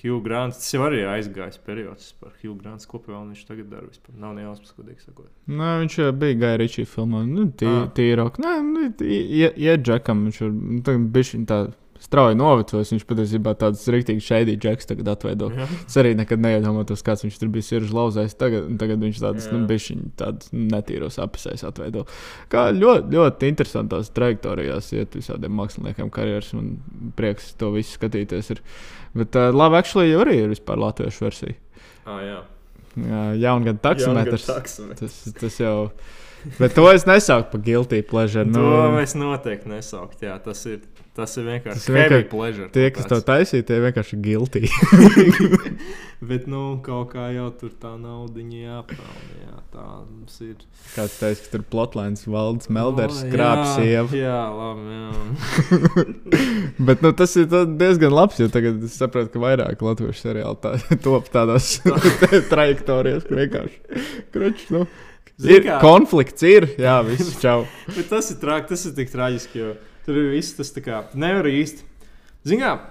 Hugh Grants, tas jau arī aizgājis periods par Hugh Grants, ko vēl viņš tagad dara. Vispār. Nav ne jausmas, godīgi sakot. Nē, viņš jau bija Gaja Ričija filmā. Nu, tī, Ah. tīrāk. Nē, nu, iet džekam. Viņš ir nu, tagad bišķiņ tā strauji novecojis. Viņš patiesībā tāds rīktīgi šeidīgi džeks tagad atveido. Jā. Es arī nekad neiedomājos, kāds viņš tur bija sirdis lauzējis. Tagad, tagad viņš tāds Jā. nu, bišķiņ tāds netīros apsēs atveido. Kā ļoti, ļoti interesantās trajektorijās iet visādiem māksliniekiem karjeras. Man prieks to visu skatīties. Ir. Bet uh, labi, actually, jau arī ir vispār latviešu versija. Ah, jā. Jā, jaun gan taksometrs. Taksometrs. Tas, tas jau. Bet to es nesaucu par guilty pleasure. Nu, to es noteikti nesaukt. Jā, tas ir, tas ir vienkārši Tas vienkārši- heavy pleasure. tie, kas to taisīja, tie vienkārši ir guilty. Bet, nu, kaut kā jau tur tā naudiņa jāpelnā. Jā, tā mums ir. Kāds teica, ka tur plotlines valdes melders O, krāpjas jā, sievu. Jā, labi. Jā. Bet nu, tas ir diezgan labs, jo tagad es saprotu, ka vairāk latviešu seriāli tā, top tādās trajektorijās, kur vienkārši kručs. Nu. Zini Ir kā? konflikts, ir. Jā, viss čau. Bet tas ir traki, tas ir tik traģiski, jo tur ir viss tas tā kā nevar īsti. Zinām,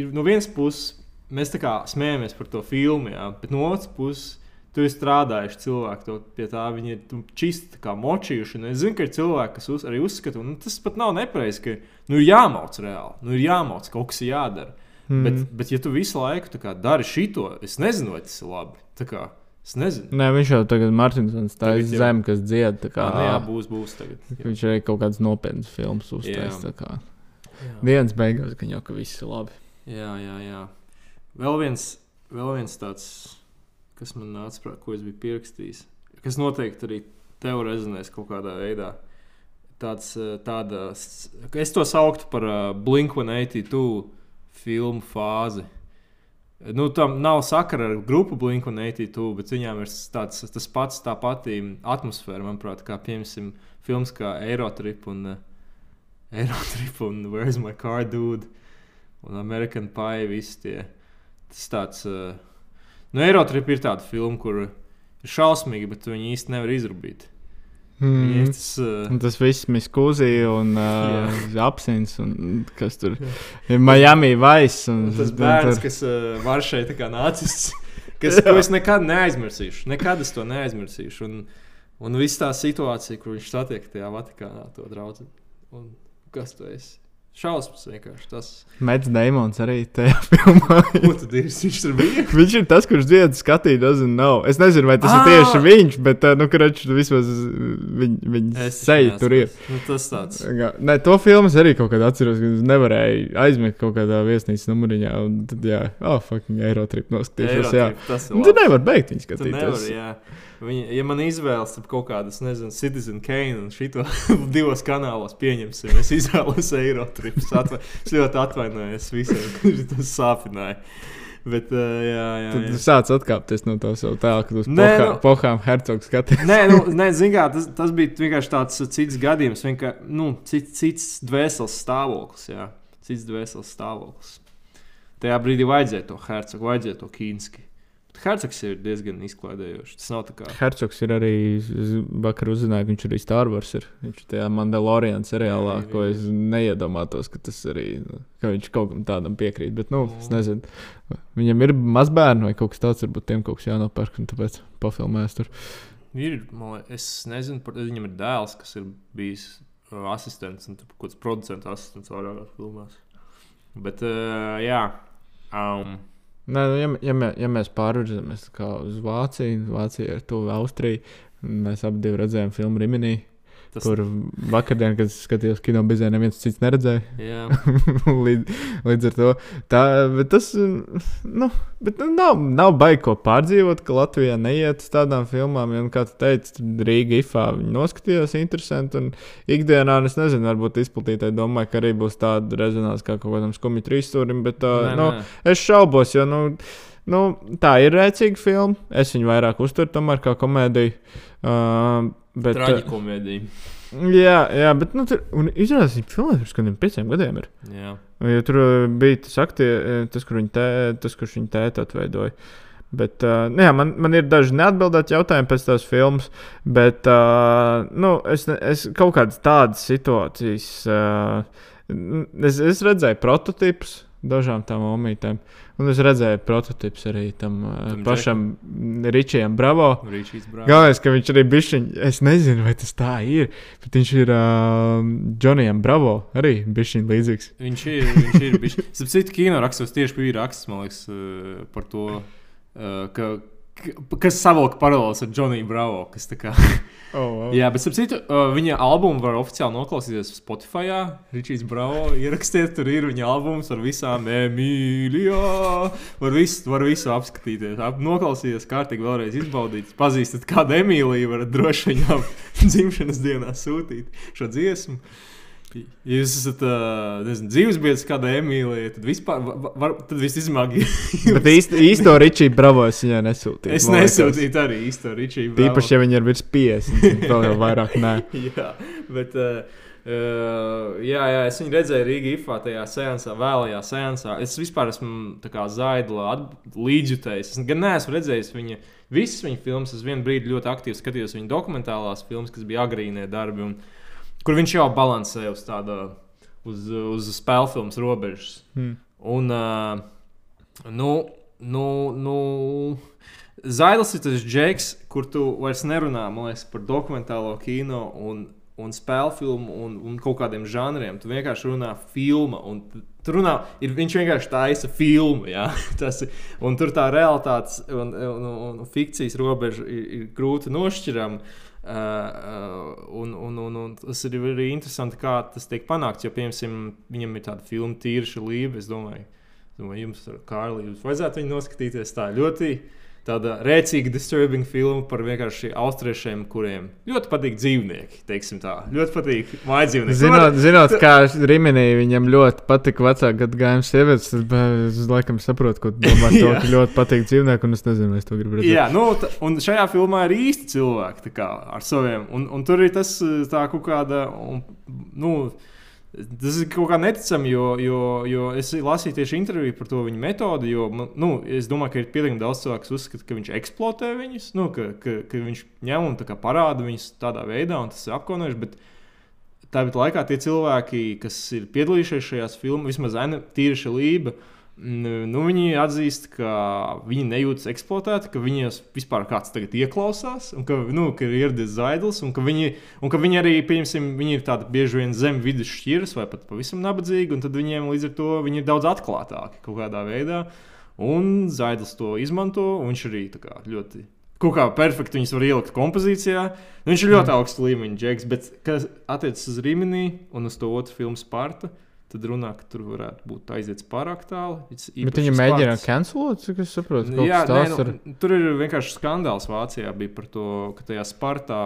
ir no vienas puses mēs tā kā smējamies par to filmu, jā, bet no otras puses. Tu esi strādājuši cilvēki to pie tā, viņi ir čisti močījuši. Es zinu, ka ir cilvēki, kas uz, arī uzskata, un nu, tas pat nav nepareizi, ka nu, ir jāmauc reāli, nu, ir jāmauc, kaut kas jādara. Mm. Bet, bet, ja tu visu laiku kā dari šito, es nezinu, vai tas ir labi. Es nezinu. Nē, viņš jau tagad Martinsons tā ir jau. zem, kas dzied. tā Kā, Kā, nu, jā, būs, būs tagad. Jā. Viņš arī kaut kādas nopietnas filmas. Jā. Jā. Dienas beigās, ka jau ka viss ir labi. Jā, jā, jā. Vēl viens, vēl viens tāds, kas man nāca prātā, ko es biju pierakstījis, kas noteikti arī tev rezonēs kaut kādā veidā. Tāds, eh, tāda, es to sauktu par uh, Blink-182 filmu fāzi. Nu, tam nav sakara ar grupu Blink-182, bet viņām ir tāds, tas pats, tā pati atmosfēra, manuprāt, kā piemēram filmas kā Eirotrip un uh, Eirotrip un Where's My Car Dude un American Pie. Visi tie. Tas tāds, uh, nu, Eirotrip ir tāda filma, kur ir šausmīgi, bet tu viņu īsti nevar izrubīt. Mm. Mm. Tas, uh, Un tas viss miskūzija un uh, apelsīns un kas tur ir Miami Vice. Un, un tas un bērns, tur- kas uh, var šeit tā kā nācis, kas to es nekad neaizmirsīšu. Nekad es to neaizmirsīšu. Un, un viss tā situācija, kur viņš satiek tajā Vatikānā to draugu. Un kas tu esi? Šausmas vienkārši tas. Mets Deimons arī tajā filmā. Dari? Viņš tur bija. viņš ir tas, kurš dzied skatīt, doesn't know. Es nezinu, vai tas ah! Ir tieši viņš, bet, uh, nu, kurš vismaz viņa viņ Es seja tur ir. Nu, tas tāds. Nē, to filmu es arī kaut kad atceros, ka nevarēju aizmigt kaut kādā viesnīcas numuriņā. Un tad, jā, oh, fucking Eirotrip noskatīšos. Jā, tas ir un tu labi. nevari beigt viņu skatīties. jā. Viņa, ja man izvēlas kaut kādas, nezinu, Citizen Kane un šito divos kanālos pieņemsim, es izvēlos Eirotrips. Atva es ļoti atvainojos visiem, kurš tas sāpināja. Bet, uh, jā, jā. Tad jā. sāc atkāpties no tā savu tēlu, kad uz Nē, pohā, nu- pohām hercogs skaties. Nē, nu, nē zin kā, tas, tas bija vienkārši tāds cits gadījums, vienkārši nu, cits, cits dvēseles stāvoklis. Jā. Cits dvēseles stāvoklis. Tajā brīdī vajadzēja to hercogu, vajadzēja to kīnski. Hercogs ir diezgan izklaidējošs. Tas nav tā kā. Hercogs ir arī, es vakar uzzināju, ka viņš arī Star Wars ir. Viņš ir tajā Mandalorian seriālā, Jā, ko jā. es neiedomātos, ka tas arī, nu, ka viņš kaut kam tādam piekrīt. Bet, nu, es Nu. nezinu, viņam ir mazbērni vai kaut kas tāds, varbūt tiem kaut kas jānopērk, un tāpēc pafilmēs tur. Ir, man es nezinu, par viņam ir dēls, kas ir bijis uh, asistents un kaut kāds producents asistents vairākās filmās. Bet, uh, jā. Um, Nē, nu, ja, ja, mē, ja mēs kā uz Vāciju, Vācija ir tuvu Austrijai, un mēs abi redzējām filmu Riminī, tas kur vakardien, kad skatījos kino bizē, neviens cits neredzēja. jā, līdz, līdz ar to tā, bet tas nu, bet, nu, nav, nav baigi ko pārdzīvot, ka Latvijā neiet uz tādām filmām. Ja, kā tu teici, Rīga ifā noskatījās interesanti. Un ikdienā, es nezinu, varbūt izplatītāji domāju, ka arī būs tāda rezonance kā kaut kādam skumju trīsstūrim, bet uh, Nē, nu, nē. es šaubos, jo nu, nu, tā ir rēcīga filma. Es viņu vairāk uzturu tomēr kā komēdiju. Uh, bet, uh, traģikomēdija. Jā, jā, bet nu, tur izrādās, ka filmā pirms kādiem pieciem gadiem ir. Jā. Ja tur uh, bija tas, aktie, tas, kur viņa tē, tas kurš viņa tēta atveidoja. Bet, uh, jā, man, man ir daži neatbildēti jautājumi pēc tās filmas, bet uh, nu, es, es kaut kādas tādas situācijas. Uh, es, es redzēju prototipus, dažām tām omītēm. Un es redzēju prototypus arī tam, tam Tam pašam Ričijam Bravo. Galvenais, ka viņš arī bija. Es nezinu, vai tas tā ir. Bet viņš ir uh, Džonijam Bravo arī bija līdzīgs. Viņš ir. Viņš ir bijis. Starp citu, kino rakstos tieši bija raksts, man liekas, eh, par to, ka, ka- kas savalk paralēlus ar Džoniju Bravo. Kas kā, Oh, wow. jā, bet starp citu, viņa albumu var oficiāli noklausīties Spotify. Ričijs Bravo ierakstiet, tur ir viņa albums ar visām Emīlijā. Var visu, var visu apskatīties, ap, noklausīties, kārtīgi vēlreiz izbaudīt. Pazīstat kādu Emīliju, varat droši viņam dzimšanas dienā sūtīt šo dziesmu. Ja jūs esat uh, dzīvesbiedrs kāda Emīlija, tad vispār var, var, tad visticamāk Bet īsti, īsto Ričiju Bravo es viņai nesūtīju. es nesūtītu arī īsto Ričiju. Tīpaši, ja viņi ir virs 50, vēl jau vairāk nē. jā, bet. Uh, Uh, jā, jā, es viņu redzēju Rīgā IFā, tajā sēnesā, vēlajā sēnesā. Es vispār esmu zaidla līdzjutējis. Es gan neesmu redzējis viņa, visas viņa filmas. Es vienu brīdi ļoti aktīvi skatījos viņa dokumentālās filmas, kas bija agrīnie darbi, un, kur viņš jau balansē uz tāda, uz, uz spēļu filmas robežas. Hmm. Un, uh, nu, nu, nu, Zaidls ir tas džeks, kur tu vairs nerunā liekas, par dokumentālo kino un, un spēļu filmu un, un kaut kādiem žanriem. Tu vienkārši runā filma. runā, ir, viņš vienkārši taisa filmu. jā. Tas, tur tā realitātes un, un, un, un fikcijas robeža ir, ir grūti nošķirama. Uh, uh, un, un, un, un tas ir arī interesanti, kā tas tiek panākts. Jo, piemēram, viņam ir tāda filma Tīra līnija. Es domāju, domāju jums, ar Kārli, jūs vajadzētu viņu noskatīties. Tā ļoti tāda rēcīga, disturbing filma par vienkārši austriešiem, kuriem ļoti patīk dzīvnieki. teiksim Tā. Ļoti patīk mājas dzīvnieki. Zinot, zinot kā Riminī viņam ļoti patika vecāka gada gājuma sievietes, es laikam saprotu, ko domā. To, ka ļoti patīk dzīvnieki, un es nezinu, es to gribu redzēt. Jā, nu, un šajā filmā ir īsti cilvēki kā, ar saviem. Un, un tur ir tas tā kaut kāda. Un, nu, Tas ir kaut kā neticami, jo, jo, jo es lasīju tieši interviju par to viņa metodi. Jo, nu, es domāju, ka ir pietiekami daudz cilvēku, kas uzskata, ka viņš eksploatē viņus, nu, ka, ka, ka viņš ņem un tā parāda viņus tādā veidā, un tas ir apkaunojoši. Bet tāpat laikā tie cilvēki, kas ir piedalījušies šajās filmās, vismaz Anna Tīra Lība, nu, viņi atzīst, ka viņi nejūtas eksploatēti, ka viņos vispār kāds tagad ieklausās, un ka, nu, ka ir ieradies zaidls, un ka viņi, un ka viņi arī, pieņemsim, viņi ir tādi bieži vien zem vidus šķiras vai pat pavisam nabadzīgi, un tad viņiem līdz ar to viņi ir daudz atklātāki kaut kādā veidā. Un Zaidls to izmanto, un viņš arī kā ļoti kaut kā perfekti viņus var ielikt kompozīcijā. Nu, viņš ir ļoti Mm. augsts līmeņa džeks, bet kas attiecas uz Rīmenī un uz to otru filmu Sparta, tad runā, ka tur varētu būt aiziets pārāk tālu. Bet viņi mēģina cancelot, cik es saprotu. kaut Jā, nē, nu, ir. tur ir vienkārši skandāls Vācijā bija par to, ka tajā Spartā.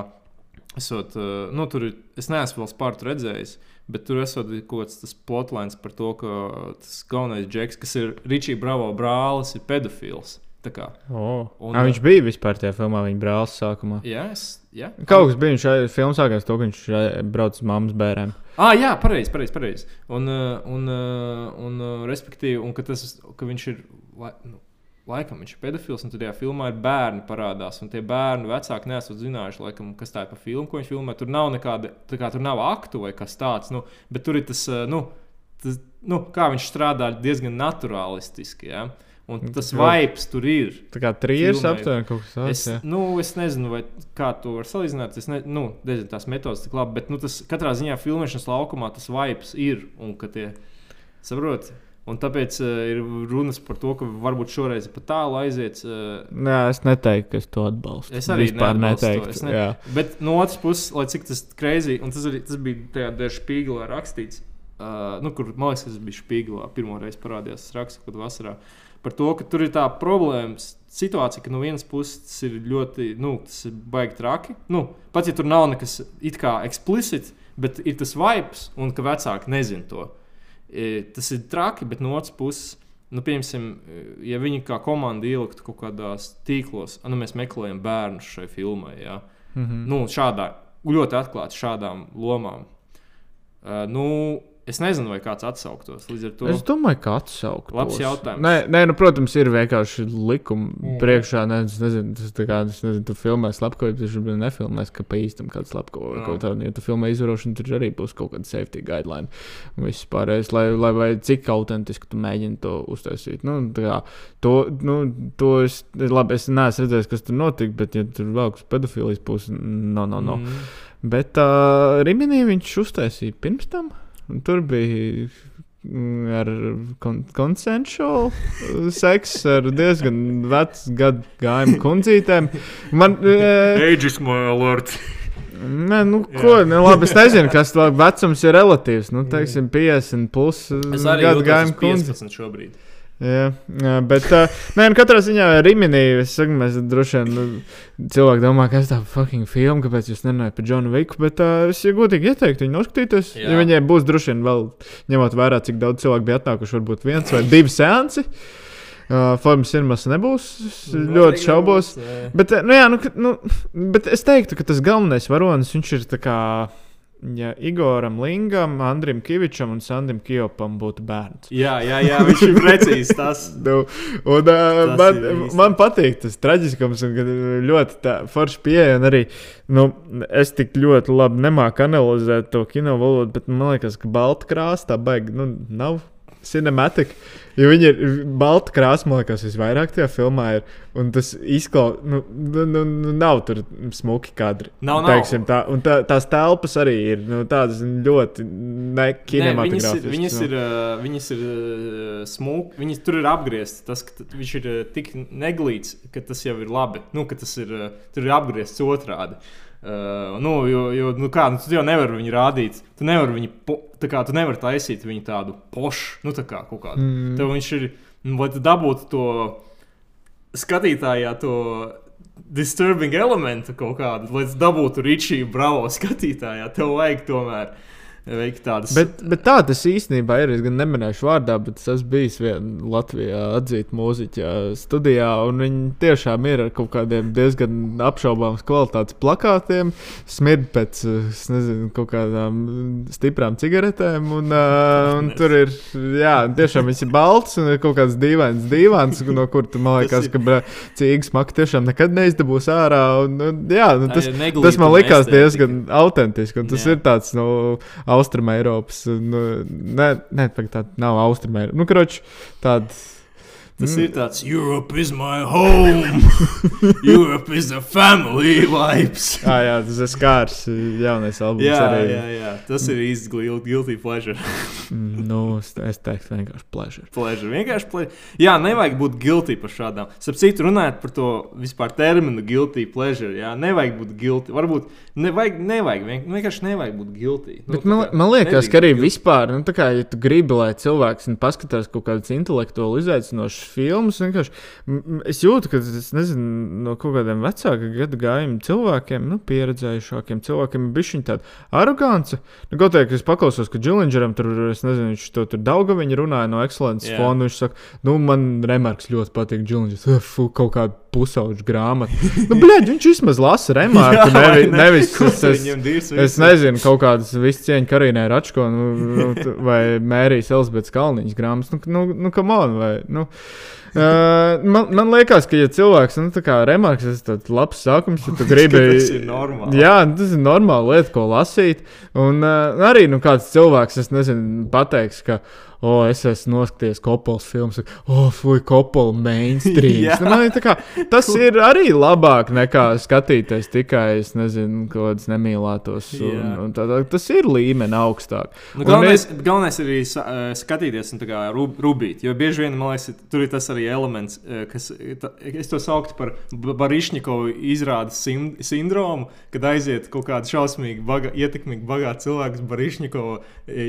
Esot, uh, nu, tur es neesmu vēl Spartu redzējis, bet tur esot kaut kāds tas plotlines par to, ka tas galvenais džeks, kas ir Ričija Bravo brālis, ir pedofils. Oh. Un- Un, viņš bija vispār tajā filmā, viņa brālis sākumā. jā, es, jā. Kaut kas bija, šajā filmā sākās to, ka viņš brauc uz mammas bērniem. Ah, jā, pareizi, pareizi. Pareiz. Un, uh, un, uh, un, uh, respektīvi, un ka, tas, ka viņš ir. Nu, Laikam viņš ir pedofils, un tajā filmā ir bērni parādās. Un tie bērni vecāki nesat zinājuši, laikam, kas tā ir par filmu, ko viņš filmē. Tur nav nekāda, tā kā tur nav aktu vai kas tāds. Nu, bet tur ir tas, uh, nu, tas nu, kā viņš strādā diezgan naturālistiski. Ja? Un tas Jā. vibes tur ir. Tā kā trījus aptuveni kaut kas tāds. Es, jā. nu, es nezinu, vai, kā to var salīdzināt. Es ne, nu, nezinu, tās metodas tik labi, bet nu, tas katrā ziņā filmēšanas laukumā tas vibes ir. Un, tie, saprot, un tāpēc uh, ir runas par to, ka varbūt šoreiz pat tālu aiziet. Uh, Jā, es neteiktu, ka es to atbalstu. Es arī Vispār to, neteiktu. es ne- jā. Bet no otras puses, lai cik tas greizi, un tas, arī, tas bija tajā dēļ spīgelā rakstīts, uh, nu, kur man liekas, tas bija spīgelā. Pirmo reizi parādījās tas raksts, kad vasarā. Par to, ka tur ir tā problēma, situācija, ka no vienas puses tas ir ļoti, nu, tas ir baigi traki. Nu, pat ja tur nav nekas it kā eksplicit, bet ir tas vibes, un ka vecāki nezina to. E, tas ir traki, bet no otras puses. Nu, piemēram, ja viņi kā komanda ieliktu kaut kādās tīklos, nu, mēs meklējam bērnu šai filmai. Ja? Mhm. nu, šādā, ļoti atklāti šādām lomām. Uh, nu, Es nezinu, vai kāds atsauktos. To Es domāju, ka atsaukt. Labs jautājums. Nē, nē nu, protams, ir vienkārši likumi Mm. priekšā. Ne, es nezinu, tas tā kā, es nezinu, tu filmē slepkavību, tas jau nefilmēs, ka pa īstam kāds slepkavo vai Jā. kaut tādu. Ja tu filmē izvarošanu, tur arī būs kaut kāda safety guideline. Viss pārējais, lai, lai vai cik autentiski tu mēģini to uztaisīt. Nu, tā kā, to, nu, to es, labi, es neesmu redzējis, kas tur notika, bet ja tur vēl kas pedofīlijas puses, no, no, no. Mm. Bet uh, Riminī viņš uztaisīja pirms tam. Un Tur bija mm, ar kon konsensuālu seksu, ar diezgan vecu gadu gājumu kundzītēm. Man, uh, Ages my alert. Nē, nu, ko, ne, labi, es nezinu, kas tas vecums ir relatīvs. Nu, teiksim, 50 plus arī gadu gājumu uz kundzi. 15 šobrīd. Jā, jā, bet uh, nē, nu, katrā ziņā Riminī, es saku, mēs droši vien nu, cilvēki domā, ka tas tā fucking film, kāpēc jūs nerunājat par Džonu Viku, bet uh, es ja godīgi ieteiktu viņu noskatīties. Jā. Ja viņiem būs droši vien vēl, ņemot vērā, cik daudz cilvēku bija atnākuši, varbūt viens vai divi seansi. Uh, Formas cinemas nebūs. Es ļoti šaubos. Bet, eh, nu, jā, nu, nu, bet es teiktu, ka tas galvenais varonis viņš ir tā kā. Ja Igoram Lingam, Andrim Kavičam un Sandim Kijopam būtu bērns. Jā, jā, jā, viņš ir precīzi tas. Nu, un, uh, Tas man, man patīk tas traģiskums, un kad ļoti forši pieeja. Arī nu, es tik ļoti labi nemāku analizēt to kino valodu, bet man liekas, ka balta krāsa tā baigi nu, nav. Cinematic, jo viņi ir balta krāsa, man liekas, visvairāk tajā filmā ir. Un tas izklausās, nu, nu, nu, nu, nav tur smuki kadri. Nav, nav. teiksim, tā, un tā, tās telpas arī ir nu, tādas ļoti viņas ir, nekinematogrāfiskas. viņas nu. ir, uh, viņas ir uh, smūgi, viņas tur ir apgrieztas. Tas, ka viņš ir tik neglīts, ka tas jau ir labi. Nu, ka tas ir, tur ir apgriezts otrādi. Uh, nu, jo, jo, nu kā, nu, tu jau nevari viņu rādīt. Tu nevari viņu, po, tā kā tu nevari taisīt viņu tādu pošu, nu, tā kā kaut kādu. Mm. Tev viņš ir, nu, lai tu dabūtu to skatītājā, to disturbing elementu kaut kādu, lai tu dabūtu Ričiju bravo skatītājā, tev vajag tomēr veikt tādas. Bet, bet tā tas īstenībā ir. Es gan neminēšu vārdā, bet es esmu bijis vienā Latvijā atzīta mūziķa studijā. un Viņi tiešām ir ar kaut kādiem diezgan apšaubāmas kvalitātes plakātiem, smird pēc nezinu, kaut kādām stiprām cigaretēm. Un, uh, un tur ir jā, tiešām viss ir balts un ir kaut kāds dīvains divans, no kur tu man liekas, ka cīņas maka tiešām nekad neizdabūs ārā. Un, un, jā, nu, tas, tas man likās diezgan autentiski. un Tas Jā. ir tāds no Austrum Eiropas. Nu, ne, ne tā nav Austrum Eiropas. Nu, kroč, tāda. Tas Mm. ir tāds Europe is my home, Europe is a family vibes. Ah, jā, tas ir skārs. Jaunais albums jā, arī. jā, jā, tas ir īsti guil- guilty pleasure. Mm, Nu, es, teiktu, vienkārši pleasure. pleasure. Vienkārši pleasure. Jā, nevajag būt guilty par šādām. Sapratu, runājot par to vispār terminu guilty pleasure. Jā, nevajag būt guilty. Varbūt nevajag, nevajag vien- vienkārši nevajag būt guilty. Nu, Bet man, kā man liekas, ka arī guilty. vispār, nu, tā kā, ja tu gribi, lai cilvēks nu, paskatās kaut kādas intelektuāli izaicinošas filmas, vienkārši es jūtu, ka tas nezinu, no kaut kādiem vecākiem gadu gājumiem cilvēkiem, nu, pieredzējušākiem cilvēkiem, bija šī tāda arogance. Nu, kaut kā, ka es paklausos, ka Džilingeram tur, es nezinu, viņš to tur daudz viņa runāja no Excellence Jā. fonda. Viņš saka, nu, man remarks ļoti patīk Džilingers. Kaut kāda pusauģa grāmata. nu, blēģ, viņš vismaz lasa remarku, nevi, nevis. Es, es, Es virsmas. nezinu, kaut kādas visu cieņu Karīnai Račko nu, nu, vai Mērijas Elizabetes Kalniņas grāmatas. Nu, nu, nu come on, vai, nu. Uh, man, man liekas, ka, ja cilvēks, nu, kā remarks, tas ir labs sākums, ja tu gribi. tas ir normāli. Jā, tas ir normāli lieta, ko lasīt. Un uh, arī, nu, kāds cilvēks, es nezinu, pateiks, ka, o, es esmu noskatījies Kopols filmu, o, fuj, Kopola mainstream. Man ir tā kā, tas ir arī labāk nekā skatīties tikai, es nezinu, kādas nemīlētos. Un, un tā, tā, tas ir līmeni augstāk. Nu, galvenais, es- galvenais ir arī eh, skatīties un tā rub- rubīt. Jo bieži vien man liekas, tur ir tas arī elements, eh, kas ta, es to sauktu par Barišņikovu izrādes sindromu, kad aiziet kaut kāda šausmīga, baga, ietekmīga, bagāta cilvēks Barišņikovu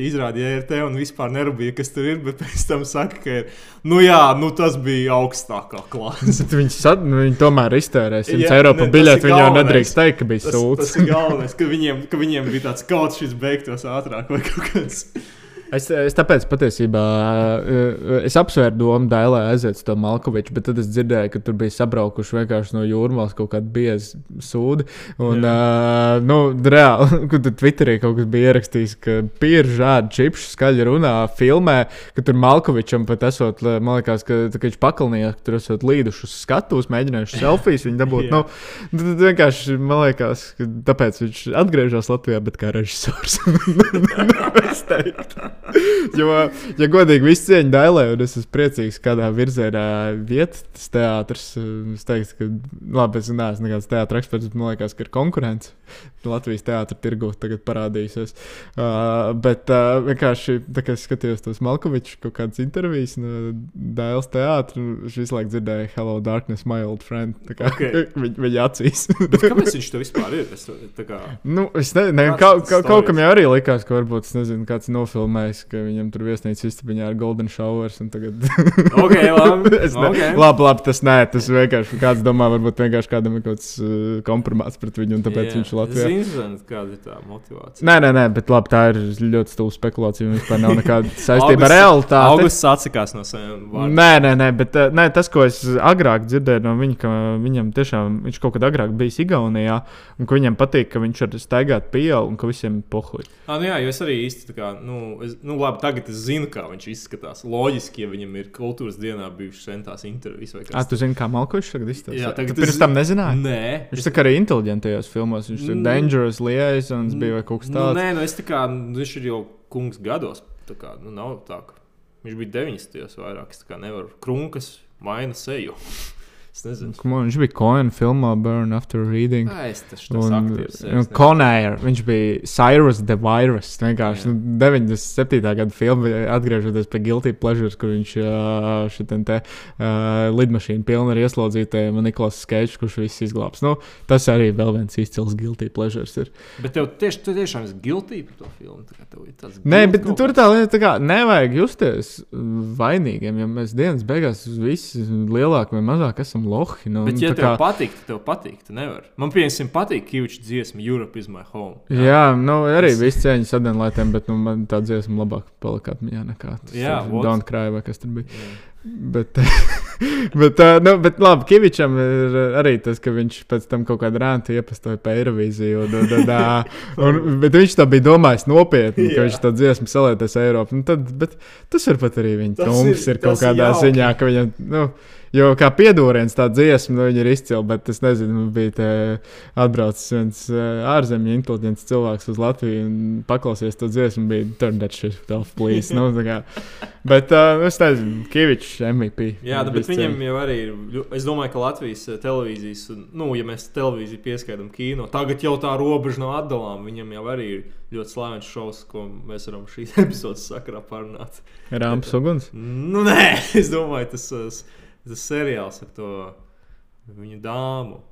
izrāda JRT un vispār nerūpīja, kas tur ir, bet pēc tam saka, ka ir, nu jā, nu tas bija augstākā. Bet Viņi, sad, nu, viņi tomēr iztērē 100 Jā, eiro par tas biļeti. Viņi jau nedrīkst teikt, ka bija Tas, tas sūds. ir galvenais, ka viņiem, ka viņiem bija tāds kaut šis beigtos ātrāk vai kaut kāds. Es, es tāpēc patiesībā es apsvēru domu, Dailē aiziet uz to Malkoviču, bet tad es dzirdēju, ka tur bija sabraukuši vienkārši no jūrmālas kaut kādi biezi sūdi. Un, uh, nu, reāli, kur tur Twitterī kaut kas bija ierakstījis, ka pieru žādi čipšu skaļi runā, filmē, ka tur Malkovičam pat esot, man liekas, ka, ka viņš pakalnījās, ka tur esot līduši uz skatuves, mēģinājuši selfijas viņu dabūt. nu, tad vienkārši man liekas, ka tāpēc viņš atgriežas Latvijā, bet kā režisors. es teiktu. jo, ja godīgi, viss cieņa dailē, un es esmu priecīgs, kādā virzienā vieta tas teātris. Es teiktu, ka, labi, es neesmu nekāds teātris eksperts, bet man liekas, ka ir konkurence. Latvijas teātris tirgu tagad parādīsies. Uh, bet uh, vienkārši, kā es skatījos tos Malkovičus kaut kādas intervijas no Dailas teātra, viņš visu laiku dzirdēja Hello, Darkness, my old friend. Tā kā okay. viņa, viņa acīs. Kāpēc viņš to vispār ir? Es, kā... nu, es nezinu, ne, kaut, kaut, kaut kam jau arī likās, ka varbūt, es nezinu, kāds nofilmējis, ka viņam tur viesnīcas istabiņā ir Golden Showers. Tagad... okay, labi. es ne, okay. labi, labi, tas nē, tas vienkārši kāds domā, varbūt vienkārši kādam ir kaut kāds uh, kompromāts pret viņu, un tāpēc yeah. viņš Latvijā. Nezinu, kāda ir tā motivācija. Nē, nē, nē, bet labi, tā ir ļoti stūra spekulācija. Viņam vispār nav nekāda saistība ar realitāti. Augusts atsakās no saviem vārdiem. Nē, nē, nē, bet uh, nē, tas, ko es agrāk dzirdēju no viņa, ka viņam tiešām viņš kaut kad agrāk bijis Igaunijā, un ka viņam patīk, ka viņš var staigāt pieaugt un ka visiem ir pohuļi. Ah, nu jā, jo es arī īsti tā kā, nu, es, nu labi, tagad es zinu, kā viņš izskatās. Loģiski, ja viņam ir kultūras dienā bijušas centās intervijas tāds. Tu zini, kā Malkovičs tagad izskatās? Jā, tagad tu pirms tam nezināji. Nē. Viņš tā kā arī inteliģentajos filmos, viņš ir Dangerous Liaisons bija vai kaut kas Nu, tāds. nē, nu es tā kā, nu, viņš ir jau kungs gados. Tā kā, nu nav tā, viņš bija 90. vairāk. Es tā kā nevaru krunkas maina seju. Es nezinu. Man, viņš bija Coen filmā Burn After Reading. Ā, es tas. Un Conair, viņš bija Cyrus the Virus. Vienkārši Jā. nu, 97. gada filma, atgriežoties pie Guilty Pleasures, kur viņš šitien te uh, lidmašīnu pilnu ar ieslodzītājiem un Niklaus Skečs, kurš viss izglābs. Nu, tas arī vēl viens izcils Guilty Pleasures ir. Bet tev tieši, tu tiešām esi guilty par to filmu. Nē, bet kaut tur kāds. tā lieta, tā kā nevajag justies vainīgiem, ja mēs dienas beigās visi lielāk vai mazāk esam lohi. Nu, Bet, ja tā tev kā, patīk, tad tev patīk. Tu nevari. Man, piemēram, patīk Kīviča dziesma Europe is my home. Jā, nu, arī viss cieņas sadalītēm, bet nu, man tā dziesma labāk palika atmiņā nekā tas Jā? Don't Cry vai kas tur bija. Jā. Bet, bet, nu, bet labi, Kavičam ir arī tas, ka viņš pēc tam kaut kādu rāntu iepastoja pa Eirovīziju. Un, un, un, un, bet viņš tā bija domājis nopietni, ka viņš to dziesmu salēties Eiropā. Nu, tad, bet tas var pat arī viņa trumps ir- ir, kaut kādā jauki. ziņā, ka viņam. Nu, Jo kā piedūriens tā dziesma, nu, ir izcila, bet es nezinu, bija te atbraucis viens ārzemju inteliģents cilvēks uz Latviju un paklausies to dziesmu, bija turn that shit off, please. nu, tā kā. bet uh, es nezinu, Kavičs MVP. Jā, nu, bet viņam jau arī ir. Es domāju, ka Latvijas eh, televīzijas, nu, ja mēs televīziju pieskaitām kino, tagad jau tā robeža nav atdalāma. Viņam jau arī ir ļoti slavens šovs, ko mēs varam šīs epizodes sakarā parunāt. Rāms uguns. Nu, nē, es domāju, tas, tas, tas seriāls ar to viņa dāmu.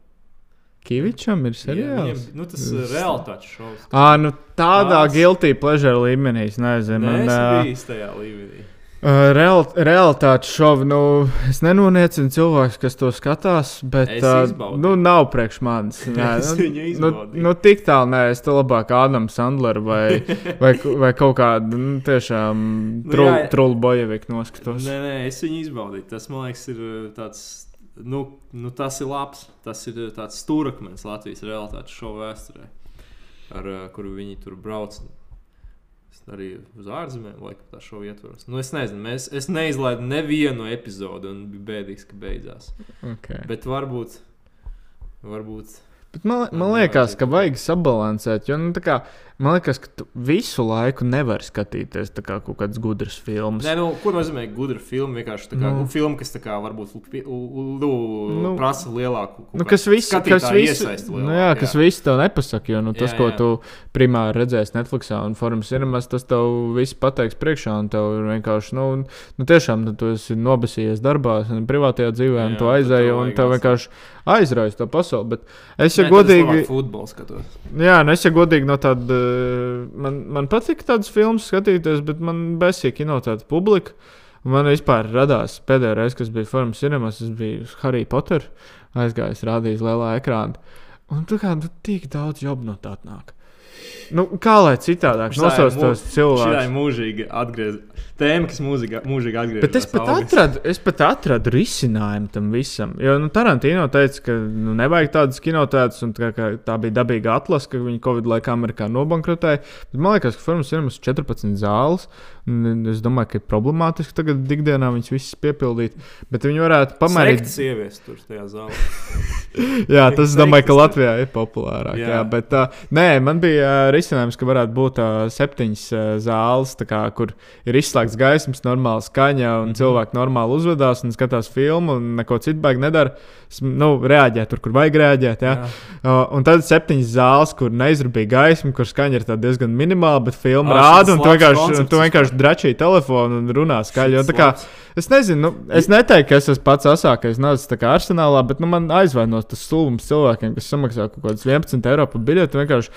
Kavičam ir Jā, seriāls. Viņam, nu, tas ir realitātes šovs. Ah, nu tādā Tāds. guilty pleasure līmenī, nezinu. Nē, es ā, biju tajā līmenī. Uh, real, realitātes šovu, nu, es nenoniecinu cilvēkus, kas to skatās, bet Es uh, nu, nav priekš manis. Nē, nu, nu, nu, tik tālu, nē, es te labāk Ādams Sandler vai, vai, vai kaut kādu nu, tiešām Nu, trul, jā. trulu bojeviku noskatos. Nē, nē, es viņu izbaudīju. Tas, man liekas, ir tāds. Nu, nu, tas ir labs. Tas ir tāds stūrakmens Latvijas realitātes šovu vēsturē, ar kuru viņi tur brauc. Arī uz ārzemēm, laikam, tā šova ietvaros. Nu, es nezinu, mēs, es neizlaidu nevienu epizodi, un bija bēdīgs, ka beidzās. Okay. Bet varbūt. varbūt Bet man, man Jā, liekas, ka vajag sabalansēt. Jo, nu, kā, man liekas, ka tu visu laiku nevar skatīties kā kaut kādas gudras filmas. Nē, nu, ko nozīmē gudra filma? Vienkārši tā kā Nu. nu. filma, kas kā varbūt nu, Nu. prasa lielāku Nu, kas visu, kas visu, nu, lielāku, jā, kas visu tev nepasaka, jo nu, tas, Jā, ko jā. tu primāri redzēsi Netflixā un Forum Cinemas, tas tev viss pateiks priekšā, un tev ir vienkārši, nu, nu tiešām nu, tu esi nobasījies darbā, un privātajā dzīvē, un Jā, tu tad aizēji, un tev vienkārši aizraujas to pasauli. Bet es, ja Nē, tad godīgi, futbolu skatos. jā, nu, es, ja godīgi no tāda, eh, man, man patīk tādas filmas skatīties, bet man besīk kino tāda publika. Man vispār radās pēdējā reize, kas bija Forum Cinemas, tas bija Harry Potter. Aizgājis, rādījis lielā ekrānā. Un tā kā nu, tik daudz jobu no tā nāk. Nu, kā lai citādāk nosauc tos Šī ir cilvēkus? mūžīgi atgriezt. Tēma, kas mūžīgi, mūžīgi atgriežas. Bet es pat, atradu, es pat atradu risinājumu tam visam. Jo nu, Tarantino teica, ka nu, nevajag tādas kinotētas, un tā, tā bija dabīga atlase, ka viņi Covid laikā Amerikā nobankrotēja. Bet man liekas, ka Formas ir mums 14 zāles. Es domāju, ka ir problemātiski tagad ikdienā viņas visas piepildīt. Bet viņi varētu Pamērīt pamērīt. sievietes tur tajā zālē. Jā, tas, es domāju, ka. Latvijā ir populārāk. Jā. Jā. Jā, bet, uh, nē, man bija uh, risinājums, ka varētu būt uh, septiņas uh, zāles, kā, kur ir izslēgts gaismas, normāla skaņa, un mm -hmm. cilvēki normāli uzvedās un skatās filmu, un neko citu baigi nedara. Nu, reaģē tur, kur vajag reaģēt. Jā. Jā. Uh, un tad septiņas zāles, kur neizrabīja gaismu, kur skaņa ir diezgan minimāla, bet filma rāda, un tu vienkārši, un tu vienkārši dračīji telefonu un runā skaļi. tā kā-. Es nezinu, nu, es neteiktu, ka es esmu pats asākais nācis arsenālā, bet nu, man aizvainos tas stulbums cilvēkiem, kas samaksā kaut kādus 11 eiro par biļeti. Vienkārši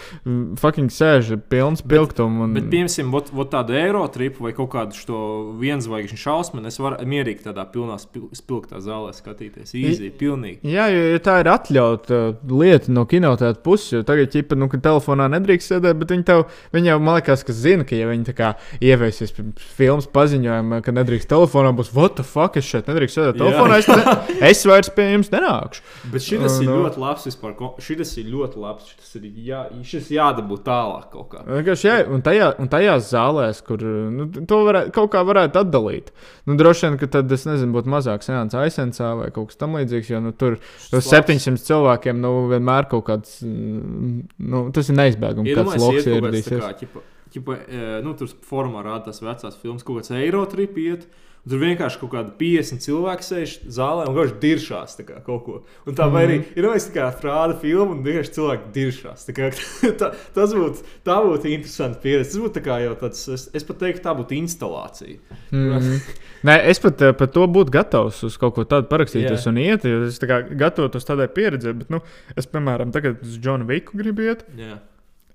fucking sēž pilns pilktumu. Un... Bet, piemēram, vot, vot tādu eiro tripu vai kaut kādu šo vienzvaigžņu šausmu, es varu mierīgi tādā pilnā spil, spilgtā zālē skatīties. Īzī, pilnīgi. Jā, jo ja tā ir atļauta uh, lieta no kinotēta puses, jo tagad, ja nu, telefonā nedrīkst sēdēt, bet viņi, tev, viņi jau, man liekas, ka zina, ka, ja viņi tā kā ieviesīs filmas paziņojumu, ka nedrīkst telefonā, būs, what the fuck, es šeit nedrīkst sēdēt telefonā, es, ne, es vairs pie jums nenākšu. Bet šis ir Nu. ļoti labs vispār. Šis ir ļoti labs. Šis ir jā, šis jādabū tālāk kaut kā. Vienkārši, jā, un, tajā, un tajās zālēs, kur nu, to varētu, kaut kā varētu atdalīt. Nu, droši vien, ka tad, es nezinu, būtu mazāk sēnes aizsensā vai kaut kas tamlīdzīgs, jo nu, tur uz labs. 700 cilvēkiem nu, vienmēr kaut kāds, nu, tas ir neizbēgams. Kāds loks ieradīsies. kā, ķipa, ķipa, e, nu, tur formā rāda tās vecās filmas, kaut kāds eiro trip iet. un Tur vienkārši kaut kādi 50 cilvēki sēž zālē un vienkārši diršās kā kaut ko. Un tā vai arī ir jau tā kā frāda filma, un vienkārši cilvēki diršās. Tā kā, tā, tas būtu, tā būtu interesanti pieredze. Tas būtu tā jau tāds, es, es pat teiktu, tā būtu instalācija. Mm. Nē, es pat eh, par to būtu gatavs uz kaut ko tādu parakstīties Jā. un iet. jo Es tā kā gatavotos tādai pieredzei, bet, nu, es, piemēram, tagad uz Džonu Viku gribu iet. Jā.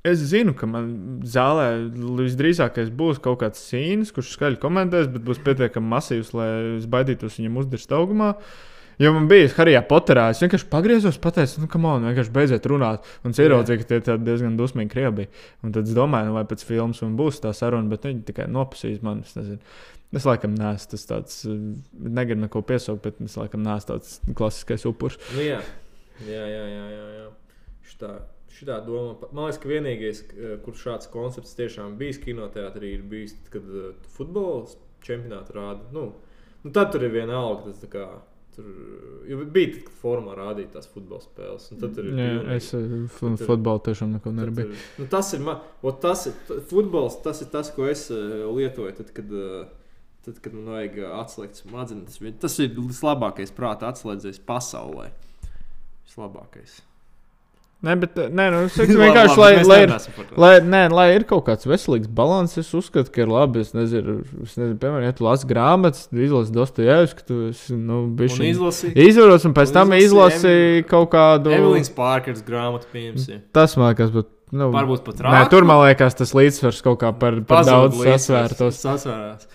Es zinu, ka man zālē visdrīzākais būs kaut kāds sīnis, kurš skaļi komentēs, bet būs pietiekami masīvs, lai es baidītos viņam uzdirst augumā. Jo man bija Harijā Poterā, es vienkārši pagriezos, pateicu, nu, kam man vienkārši beidziet runāt. Un es ieraudzīju, ka tie ir diezgan dusmīgi krievi. Un tad es domāju, nu, vai pēc filmas man būs tā saruna, bet viņi tikai nopasīs mani. Es, nezinu. es laikam neesmu tas tāds, negribu neko piesaukt, bet es laikam neesmu tāds klasiskais upuris. Nu, jā. jā, jā, jā. jā, jā. Šitā, doma. Man liekas, ka vienīgais, k- kur šāds koncepts tiešām bijis kinoteātrī, ir bijis, tad, kad uh, futbola čempionātu rāda. Nu, nu, tad tur ir viena alga. Tas, tā kā, tur, bija tad, kad formā rādīja tās futbola spēles. Tad tur ir Jā, pilnīgi- es eh, futbolu tiešām neko neredzēju. nu, tas ir man, ot, tas ir futbols, tas ir tas, ko es lietoju. Tad, kad, tad, kad man vajag atslēgt smadzenes, tas ir vislabākais prāta atslēdzējs pasaulē. Vislabākais. Nē, bet eh, nē, nu, es vienkārši, lai, lai, ir, lai, nē, lai ir kaut kāds veselīgs līdzsvars, es uzskatu, ka ir labi. Es nezinu, es nezinu piemēram, ja tu lasi grāmatas, izlasi Dostojevski, tu esi, nu, Un bišķiņ izlasīt. izvaros, un pēc un tam izlasi izlasi Emily- kaut kādu. Evelīnas Pārkers grāmatu pieņemsim. Tas man liekas, bet. Nu, Varbūt pat rāk. tur man liekas, tas līdzsvars kaut kā par, par daudz sasvērtos. Sasvērtos.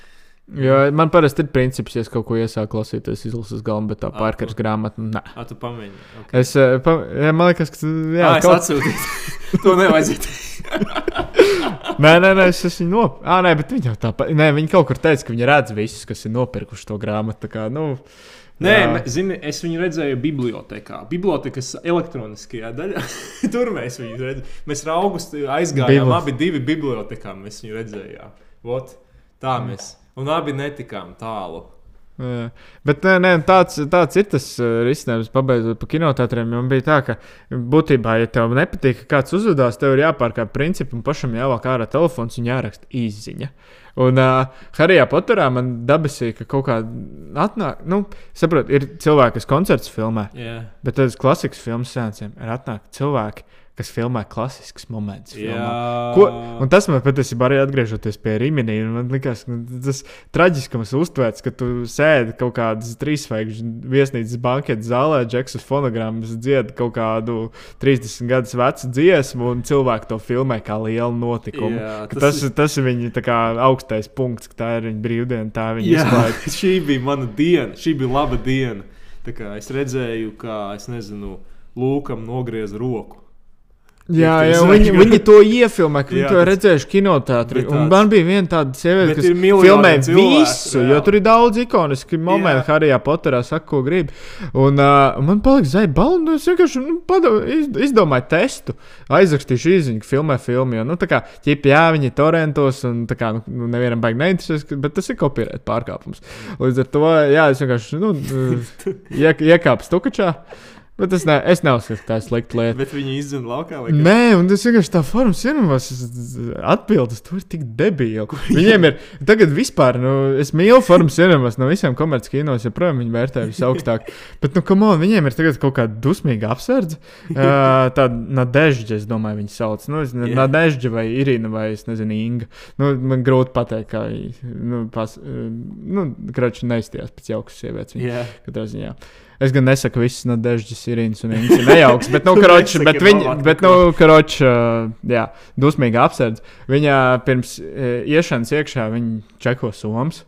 Jo man parasti ir princips, ja es kaut ko iesāku lasīties, izlases galvu, bet tā pārkars grāmata. Nē. Tu pamēģini. Okay. Es, eh, pa, jā, man liekas, ka jā, es kaut atsūtīju. to nevajadzētu. Nē, nē, nē, es esmu nopircis. Ah, nē, bet viņi jau tāpat. Nē, viņi kaut kur teica, ka viņi redz visus, kas ir nopirkuši to grāmatu. tā Kā, nu, Nē, jā. zini, es viņu redzēju bibliotekā. Bibliotekas elektroniskajā daļā. Tur mēs viņu redzējām. Mēs ar augustu aizgājām. Bibli- Abi divi bibliotekā mēs viņu redzējām. Vot, tā mēs. Un abi netikām tālu. Jā. Bet nē, nē, tāds, tāds ir tas uh, risinājums, pabeidzot par kinoteātriem. Man bija tā, ka būtībā, ja tev nepatīk, kā kāds uzvedās, tev ir jāpārkāpj principi un pašam jāvāk ārā telefons un jāraksta īziņa. Un uh, Harijā Poterā man dabasīja, ka kaut kā atnāk, nu, saprot, ir cilvēki, kas koncerts filmē, Jā, bet tad klasikas filmas sēncēm ir atnāk cilvēki, kas filmē klasisks moments. Ko, un tas man patiesībā arī atgriežoties pie Rīgas, man liekas, ka tas traģiskums uztvērts, ka tu sēdi kaut kādas trīsveikšu viesnīcas banketes zālē, džeksus fonogrammas dzied kaut kādu 30 gadus vecu dziesmu, un cilvēki to filmē kā lielu notikumu. Jā, tas Tas, tas, tas ir viņa kā, augstais punkts, ka tā ir viņa brīvdiena, tā ir viņa izklaide. šī bija mana diena. Šī bija laba diena. Es redzēju, kā es nezinu, Lūkam nogriez roku. Jā, jā viņi, viņi to iefilmē, ka viņi Jā, to redzējuši kinoteātrī. Man bija viena tāda sieviete, kas filmē cilvēku, visu, jo reāli. tur ir daudz ikoniski momenti. Jā. Harijā Poterā saka, ko grib. Un uh, man palika zvaigznes balva, un es vienkārši nu, padav, iz, izdomāju testu. Aizrakstīšu īziņu, filmē filmu. Jo, nu, tā kā, ķip, jā, viņi torentos, un tā kā, nu, nevienam baigi neinteresēs, bet tas ir kopierēt pārkāpums. Līdz ar to, jā, es vienkārši, nu, iek, iekāpu stukačā. Bet es, ne, es neuzskatu, ka tā ir slikta lieta. Bet viņi izzina laukā. vai kas? Nē, un tas vienkārši tā forma cinemās atbildes, tur ir tik debīli. Viņiem ir tagad vispār, nu, es mīlu formu cinemās no visiem komerckinos, joprojām viņi vērtē visaugstāk. Bet, nu, kam on, viņiem ir tagad kaut kāda dusmīga apsardze. Uh, tāda nadežģa, es domāju, viņi sauc. Nu, es, Jā. nadežģa vai Irina vai, es nezinu, Inga. Nu, man grūti pateikt, kā viņi, nu, pas, uh, nu, krači neizstījās pēc jaukas sievietes. Viņi Jā. Katrā ziņā. Es gan nesaku, visas no īņas un viņas ir nejauks, bet, nu, nesaki bet, viņa, bet, nu, karoči, uh, jā, dusmīga apsardz. Viņa pirms uh, iešanas iekšā, viņa čeko somas.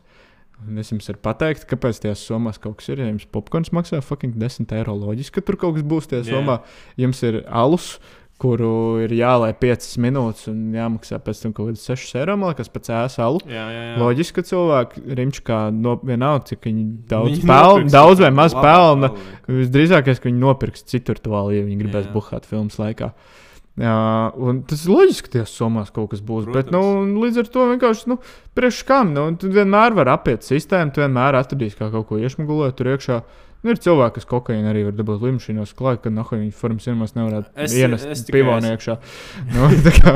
Un es jums varu pateikt, kāpēc tajās somās kaut kas ir. Ja jums popkorns maksā fucking 10 eiro, loģiski, ka tur kaut kas būs tajā Jā. somā. Jums ir alus, kuru ir jālai 5 minūtes un jāmaksā pēc tam kaut kāds 6 eiro, liekas, pēc ēsa alu. Jā, jā, jā. Loģiski, ka cilvēki rimčukā no vienalga, cik viņi daudz Viņi pelna, daudz vai maz pelna. algu. Visdrīzākais, ka viņi nopirks citur to vālu, ja viņi gribēs Jā. buhāt filmas laikā. Jā, un tas ir loģiski, ka tajās summās kaut kas būs. Protams. Bet, nu, līdz ar to vienkārši, nu, priekš kam? Nu, tu vienmēr vari apiet sistēmu, tu vienmēr atradīsi kā kaut ko iešmugulēt tur iekšā. Nu, ir cilvēki, kas kokaīnu arī var dabūt līnijas klāt, ka nahu viņi formas ciemos nevarētu Es- ienest es esmu. iekšā. Nu, kā.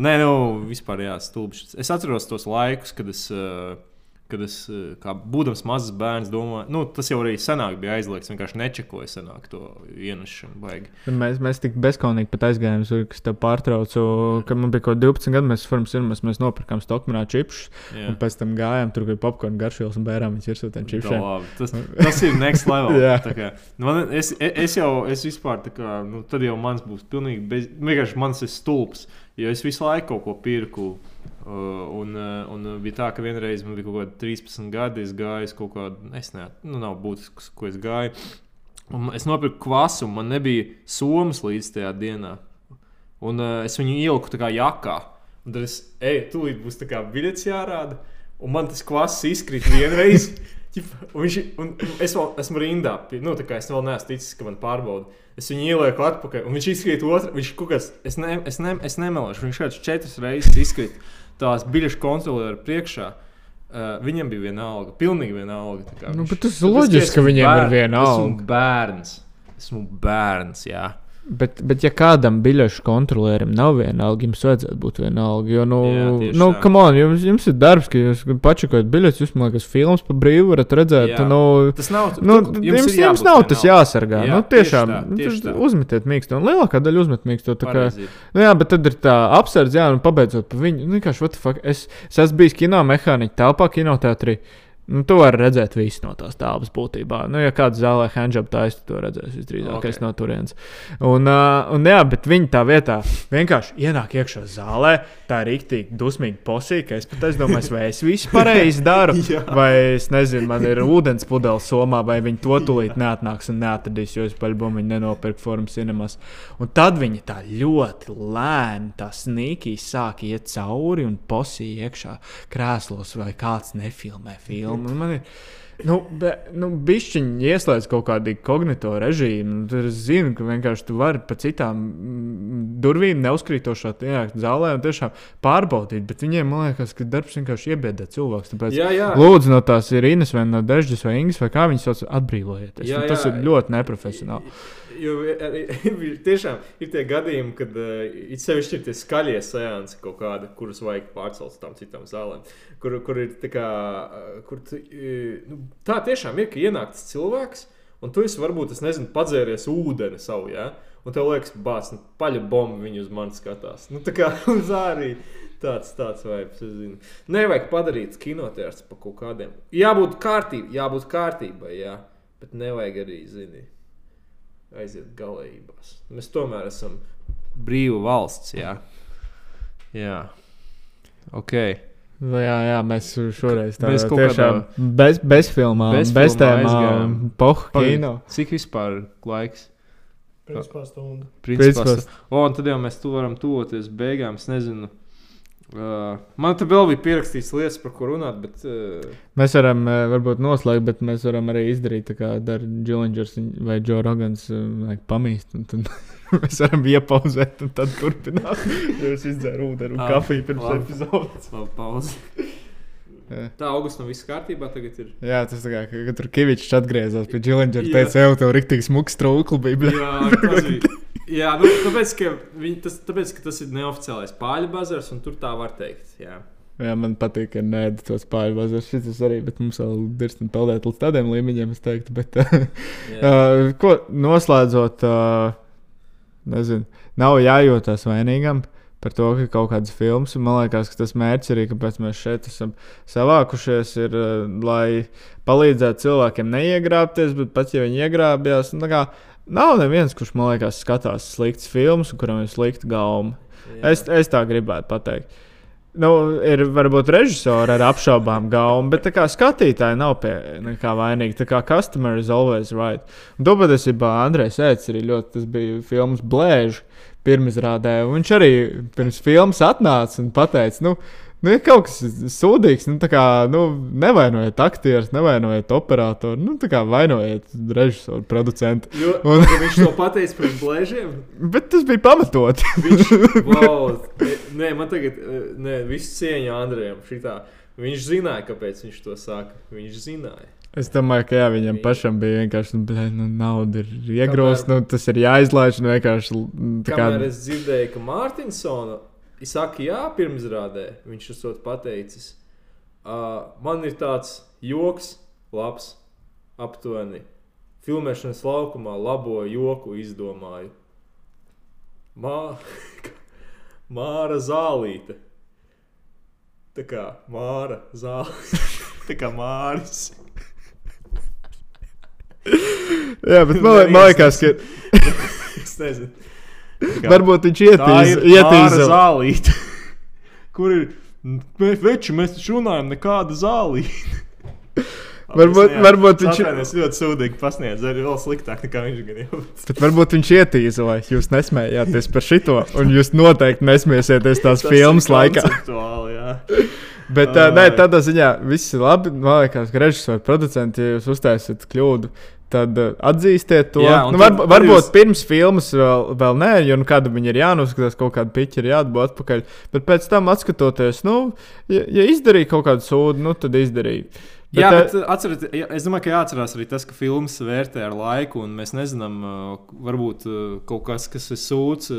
Nē, nu, vispār jā, stulbs. Es atceros tos laikus, kad es, eh, kad es eh, kā būdams mazs bērns, domāju, nu, tas jau arī senāk bija aizliegts. Vienkārši nečekoju senāk to. Tad Mēs, mēs tik bezskaunīgi pat aizgājām, kas te pārtraucu, kad man bija kaut kādi 12 gadi. Mēs formas ir, mēs, mēs nopirkām stokmanā čipsus, un pēc tam gājām tur, kur bija popkorn garšvielas un bērām viņas ir Tā čipsiem. Tas, tas ir next level. Kā, nu, man, es, e- es jau, es vispār, kā, nu, tad jau mans būs pilnīgi, bez, vienkārši mans ir stulbs. Jo es visu laiku kaut ko pirku. Uh, un, uh, un bija tā, ka vienreiz man bija kaut kāda 13 gadi, es gāju uz kaut kādu, es nezinu, nu, nav būtisks, ko es gāju. Un es nopirku kvasu, un man nebija somas līdz tajā dienā. Un uh, es viņu ieliku tā kā jakā. Un tad es, ej, tūlīt būs tā kā biļets jārāda. Un man tas kvass izkrīt vienreiz. Un viņš, un es vēl esmu rindā. Nu, tā kā es vēl neesmu ticis, ka man pārbauda. Es viņu ielieku atpakaļ, un viņš izkrīt otru. Viņš kaut kāds, es, ne, es, ne, es nemelošu. Viņš kaut kāds četras reizes izkrīt tās biļešu kontrolieru priekšā. Uh, viņam bija viena alga, pilnīgi viena alga. Nu, viņš- tas ir Tāpēc, loģiski, ka esmu viņiem ir bēr- viena Esmu alga. bērns. Esmu bērns, jā. Bet, bet, ja kādam biļešu kontrolierim nav viena alga, jums vajadzētu būt viena alga. Jo, nu, Jā, tieši nu tā. come on, jums, jums ir darbs, ka jūs pačakojat biļetes, jūs, man liekas, filmas pa brīvu varat redzēt. Jā. Nu, Tas nav. Nu, tu- jums, jums, jums nav vienalga. tas jāsargā. Jā, nu, tieši tiešām, tā, nu, tieši tas tā. uzmetiet mīkstu. Un lielākā daļa uzmet mīkstu. tā kā-. Nu, jā, bet tad ir tā apsardze, jā, un pabeidzot par viņu. Nu, vienkārši, what the fuck, es, es esmu bijis kino mehāniķa telpā, kinoteātrī. Nu, tu vari redzēt visu no tās tālpas būtībā. Nu, ja kāds zālē handžab taisa, to redzēsi visdrīzāk Ok. okay. no turienes. Un, uh, un, jā, bet viņi tā vietā vienkārši ienāk iekšā zālē. Tā ir rīktīgi dusmīga posīka, ka es pat es domāju, vai es visu pareizi daru. Vai es nezinu, man ir ūdens pudeles somā, vai viņi to tūlīt neatnāks un neatradīs, jo es paļbumu viņi nenopirku formas cinemas. Un tad viņi tā ļoti lēni, tā snīkī sāk iet cauri un posīja iekšā krēslos, vai kāds nefilmē filmu. Un Man ir, nu, be, nu bišķiņi ieslēdz kaut kādu kognito režīmu. Tur es zinu, ka vienkārši tu vari pa citām mm, durvīm neuzkrītošā ienākt zālē un tiešām pārbaudīt, bet viņiem, man liekas, ka darbs vienkārši iebiedē cilvēks. Tāpēc Jā, jā. Lūdzu, no tās ir Ines vai no Dežģas vai Ingas vai kā viņas sauc, atbrīvojieties. Jā, Nu, tas jā. ir ļoti neprofesionāli. Jo arī- ir tiešām ir tie gadījumi, kad uh, it sevišķi ir tie skaļie seansi kaut kādi, kurus vajag pārcelt uz tām citām zālēm. Kur, kur ir tā kā, uh, kur tu, nu, tā tiešām ir, ka ienāk tas cilvēks, un tu esi varbūt, es nezinu, padzēries ūdeni savu, ja? un tev liekas, bāc, nu, paļa bomba viņu uz mani skatās. Nu, tā kā uz arī. Tāds, tāds vibes, es zinu. Nevajag padarīt kinotērs par kaut kādiem. Jābūt kārtībai, jābūt kārtībai, jā. Bet nevajag arī, zini, aiziet galējībās. Mēs tomēr esam brīva valsts, jā. Jā. Ok. Jā, jā, mēs šoreiz tādā Bez kaut tiešām kādā- bez, bez filmām, Bez bez, tēmām, aizgājām. pohu Pagaid, kino. Cik vispār laiks? Principā stundu. Principā, sta- o, un tad jau mēs tu varam tuvoties beigām. Es nezinu. Uh, man te vēl bija pierakstīts lietas, par ko runāt, bet. Uh, Mēs varam eh, varbūt noslēgt, bet mēs varam arī izdarīt tā, kā dara Džilingers vai Džo Rogans, vajag pamīst. un Tad mēs varam iepauzēt un tad turpināt. Jūs izdzērat ūdeni un Ah, kafiju pirms labi. epizodes. Pauze. Jā. Tā augustā viss kārtībā tagad ir. Jā, tas tā kā, ka- kad tur Kavičs atgriezās pie Džilingera, teica, jau tev rīktīgi smuks trūkli bija. bļa." Jā, tas bija. Jā, nu, tāpēc, ka viņi, tas, tāpēc, ka tas ir neoficiālais pāļu bazars, un tur tā var teikt. Jā. Jā, man patīk, ka nē, tos pāri bazars šis arī, bet mums vēl dirsni peldēt līdz tādiem līmeņiem, es teiktu. Bet, uh, ko noslēdzot, uh, nezinu, nav jājūtas vainīgam. Par to, ka kaut kādas filmas, un man liekas, ka tas mērķis arī, kāpēc mēs šeit esam savākušies, ir, lai palīdzētu cilvēkiem neiegrābties, bet pat ja viņi iegrābjās, nu, tā kā nav neviens, kurš man liekas, skatās sliktas filmas, kuram ir slikta gauma. Es, es tā gribētu pateikt. Nu, ir varbūt režisori ar apšaubām gaumu, bet tā kā skatītāji nav pie nekā vainīgi. Tā kā customer is always right. Patiesībā Andrejs Ēts arī ļoti, tas bija filmas Blēžs pirmizrādē. Viņš arī pirms filmas atnāca un pateica, nu, nu ir kaut kas sūdīgs, nu, kā, nu, nevainojiet aktierus, nevainojiet operatoru, nu, tā kā vainojiet režisoru, producentu. Jo, Un- viņš to pateica pirms blēžiem. Bet tas bija pamatot. Viņš, wow, nē, man tagad, eh, nē, viss cieņa Andrejam. Šitā. Viņš zināja, kāpēc viņš to saka. Viņš zināja. Es domāju, ka jā, viņam pašam bija vienkārši, nu, blē, nu nauda ir iegrūsta, nu, tas ir jāizlaiž. Nu, vienkārši, nu, tā kā, es dzirdēju, ka Mārtiņsona saka, jā, pirmizrādē, viņš esot pateicis, uh, man ir tāds joks, labs, aptuveni. Filmēšanas laukumā labo joku izdomāju. Mā... Māra zālīte. Tā kā māra zālīte. Tā kā māris. jā, bet man, man liekas, ka Es nezinu. Kā- varbūt viņš ietīza. zālīte. Kur ir? Veči, mēs taču runājam, nekāda zālīte. Varbūt- varbūt viņš- ir ļoti sūdīgi pasniedz, arī vēl sliktāk nekā viņš jau. Bet varbūt viņš ietīza, lai jūs nesmējāties par šito, un jūs noteikti nesmiesieties tās filmas laikā. Bet uh, nē, tādā ziņā viss ir labi. Man liekas, ka režisori, producenti, ja jūs uztaisat kļūdu, tad uh, atzīstiet to. Jā, nu, var, varbūt jūs- pirms filmas vēl, vēl nē, jo nu, kāda viņa ir jānoskatās, kaut kāda piķa ir jāatbūt atpakaļ. Bet pēc tam, skatoties, nu, ja, ja izdarīja kaut kādu sūdu, nu, tad izdarīja. Bet, jā, eh, bet atceriet, jā, es domāju, ka jāatcerās arī tas, ka filmas vērtē ar laiku, un mēs nezinām, varbūt kaut kas, kas ir sūds,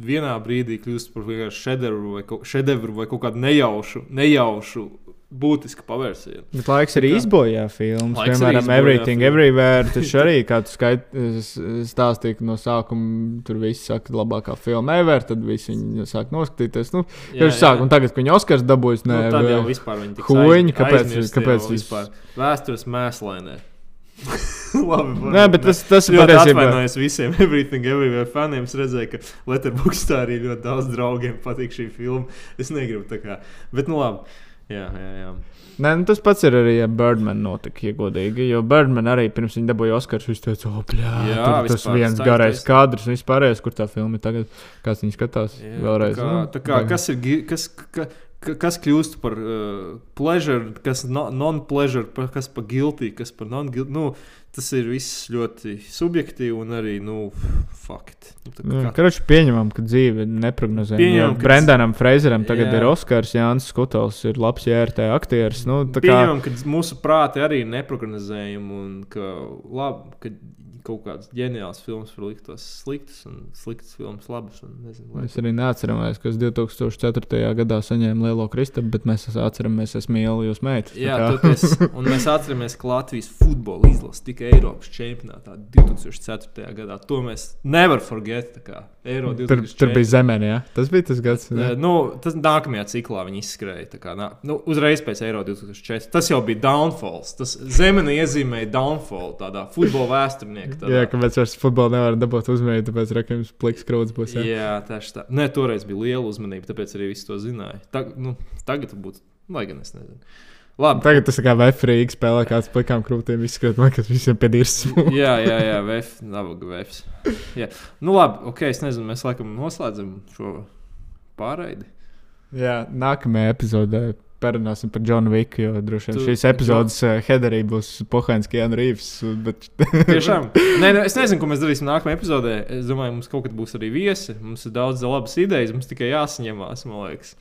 vienā brīdī kļūst par šedevru vai, šedevru vai kaut kādu nejaušu, nejaušu būtisku pavērsienu. Bet laiks arī Tā izbojā filmas. Laiks Piemēram, Everything, filmu. Everywhere. Tas arī, kā tu skait, es- es stāstīji, ka no sākuma tur viss saka, labākā filma ever, tad visi viņi sāk noskatīties. Nu, Jā, Viņš sāk, un tagad, kad viņi Oskars dabūjis, Nu, nē, tad jau vispār viņi tiks Huņi, aizmi- kāpēc- kāpēc vispār vēstures mēslainē. Labi, Nē, bet tas, tas ir patiesībā. atvainojos visiem Everything Everywhere faniem. Es redzēju, ka Letterboxdā arī ļoti daudz draugiem patīk šī filma. Es negribu tā kā. Bet, nu labi. Jā, jā, jā. Nē, nu, tas pats ir arī ar Birdman notika, ja godīgi. Jo Birdman arī pirms viņa dabūja Oskars, viņš teica, oh, bļā, Jā, tur tas viens garais taisnība. kadrs, un vispārējais, kur tā filma ir tagad, kāds viņš skatās Jā, vēlreiz. Tā kā, nu, tā kā, vai- kas ir kas, ka, ka, kas kļūst par uh, pleasure, kas no, non-pleasure, kas par guilty, kas par non-guilty. Nu, tas ir viss ļoti subjektīvi un arī nu, fakt. Nu, tā Nu, kā- Karoči, pieņemam, ka dzīve ir neparedzējama. Pieņemam, ka- Brendanam Freizeram tagad Jā. ir Oskars, Jānis Skutels ir labs JRT aktieris. Nu, tā kā, Pieņemam, ka mūsu prāti arī ir neprognozējami un ka, labi, ka kaut kādas ģeniālas filmas var liktos sliktas un sliktas filmas labas. Un, nezinu, lai- Mēs arī neatceramies, kas 2004. gadā saņēma lielo kristapu, bet mēs atceramies, es mīlu jūs meitas. Jā, toties, un mēs atceramies, ka Latvijas futbola izlase tika Eiropas čempionātā 2004. gadā. To mēs nevaram forget. Eiro Tur, 2004. tur bija zemē, jā. Tas bija tas gads. Eh, jā. Nu, tas nākamajā ciklā viņi izskrēja. Kā, nā, nu, uzreiz pēc Eiro 2004. Tas jau bija downfalls. Tas zemene iezīmēja downfall tādā futbola vēsturniekā. Jā, ka mēs vairs futbolu nevaram dabūt uzmanību, tāpēc rakstījums pliks krūts būs. Jā. Jā, tieši tā. Nē, toreiz bija liela uzmanība, tāpēc arī visi to zināja. Tag, nu, tagad būtu, lai gan es nezinu. Labi. Tagad tas kā vefrīgi spēlē, kāds plikām krūtīm izskatās, man kas visiem piedīrs. jā, jā, jā, vef, nabaga vefs. Jā. Nu, labi, ok, es nezinu, mēs laikam noslēdzam šo pārraidi. jā, nākamajā epizodē parunāsim par Džonu Viku, jo droši vien Tu- šīs epizodes uh, headerī būs Pohāns Keanu Reeves. Bet... Tiešām. Nē, nē, es nezinu, ko mēs darīsim nākamajā epizodē. Es domāju, mums kaut kad būs arī viesi. Mums ir daudz labas idejas, mums tikai jāsaņemās, man liekas.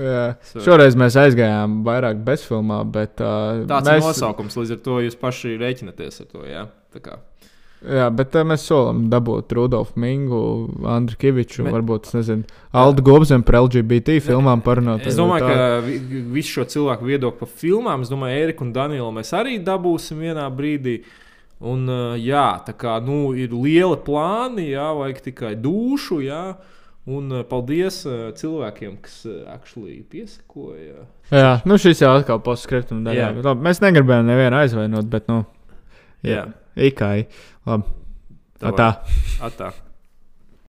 Jā. So- Šoreiz mēs aizgājām vairāk bezfilmā, bet uh, Tāds mēs, ir nosaukums, līdz ar to jūs paši rēķinaties ar to. Jā, Tā kā. Jā, bet uh, mēs solam dabūt Rudolfu Mingu, Andriu Kaviču, Me- varbūt, nezinu, Aldu Gobzem par LGBT filmām parunāt. Es domāju, ka vi- visu šo cilvēku viedokli par filmām, es domāju, Eriku un Danielu mēs arī dabūsim vienā brīdī. Un, uh, jā, tā kā nu, ir liela plāni, jā, vajag tikai dušu. Jā. Un uh, paldies uh, cilvēkiem, kas uh, actually piesakoja. Jā, nu šis jau atkal. Jā. bet Labi, mēs negribējām nevienu aizvainot, bet, nu, jā, Jā. Ikai. Labi, Tā tā. Atā.